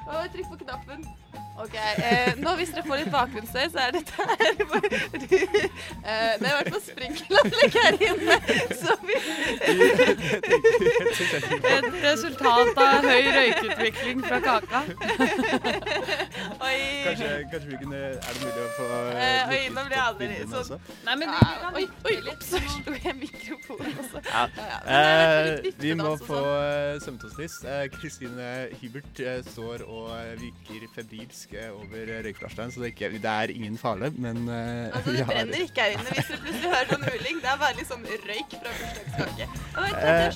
Oi, trykk på knappen. Ok, eh, nå Hvis dere får litt bakgrunnsstøy, så er dette her eh, Det er i hvert fall sprinkleranlegg her inne. Så vi Et resultat av høy røykutvikling fra kaka. Oi. Kanskje, kanskje vi kunne Er det mulig å få Eh, oi, nå blir jeg aldri sånn. Nei, men du kan Oi, oi, ops, så slo jeg mikrofonen også. Ja. Ja, ja. Eh, vi må få sånn. uh, sømt oss. Eh, Kristine Hybert eh, står og eh, virker febrilsk eh, over uh, så det er, ikke, det er ingen fare, men uh, Altså, det har brenner ikke her inne hvis du plutselig hører sånn uling. Det er bare litt sånn røyk fra bursdagskake. Eh.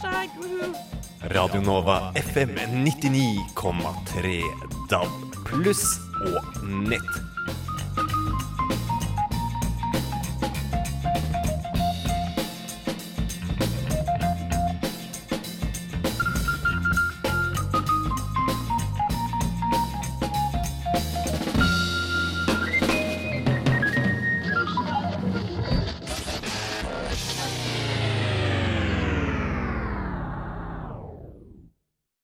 Radio Nova FM 99,3 DAB pluss og nett.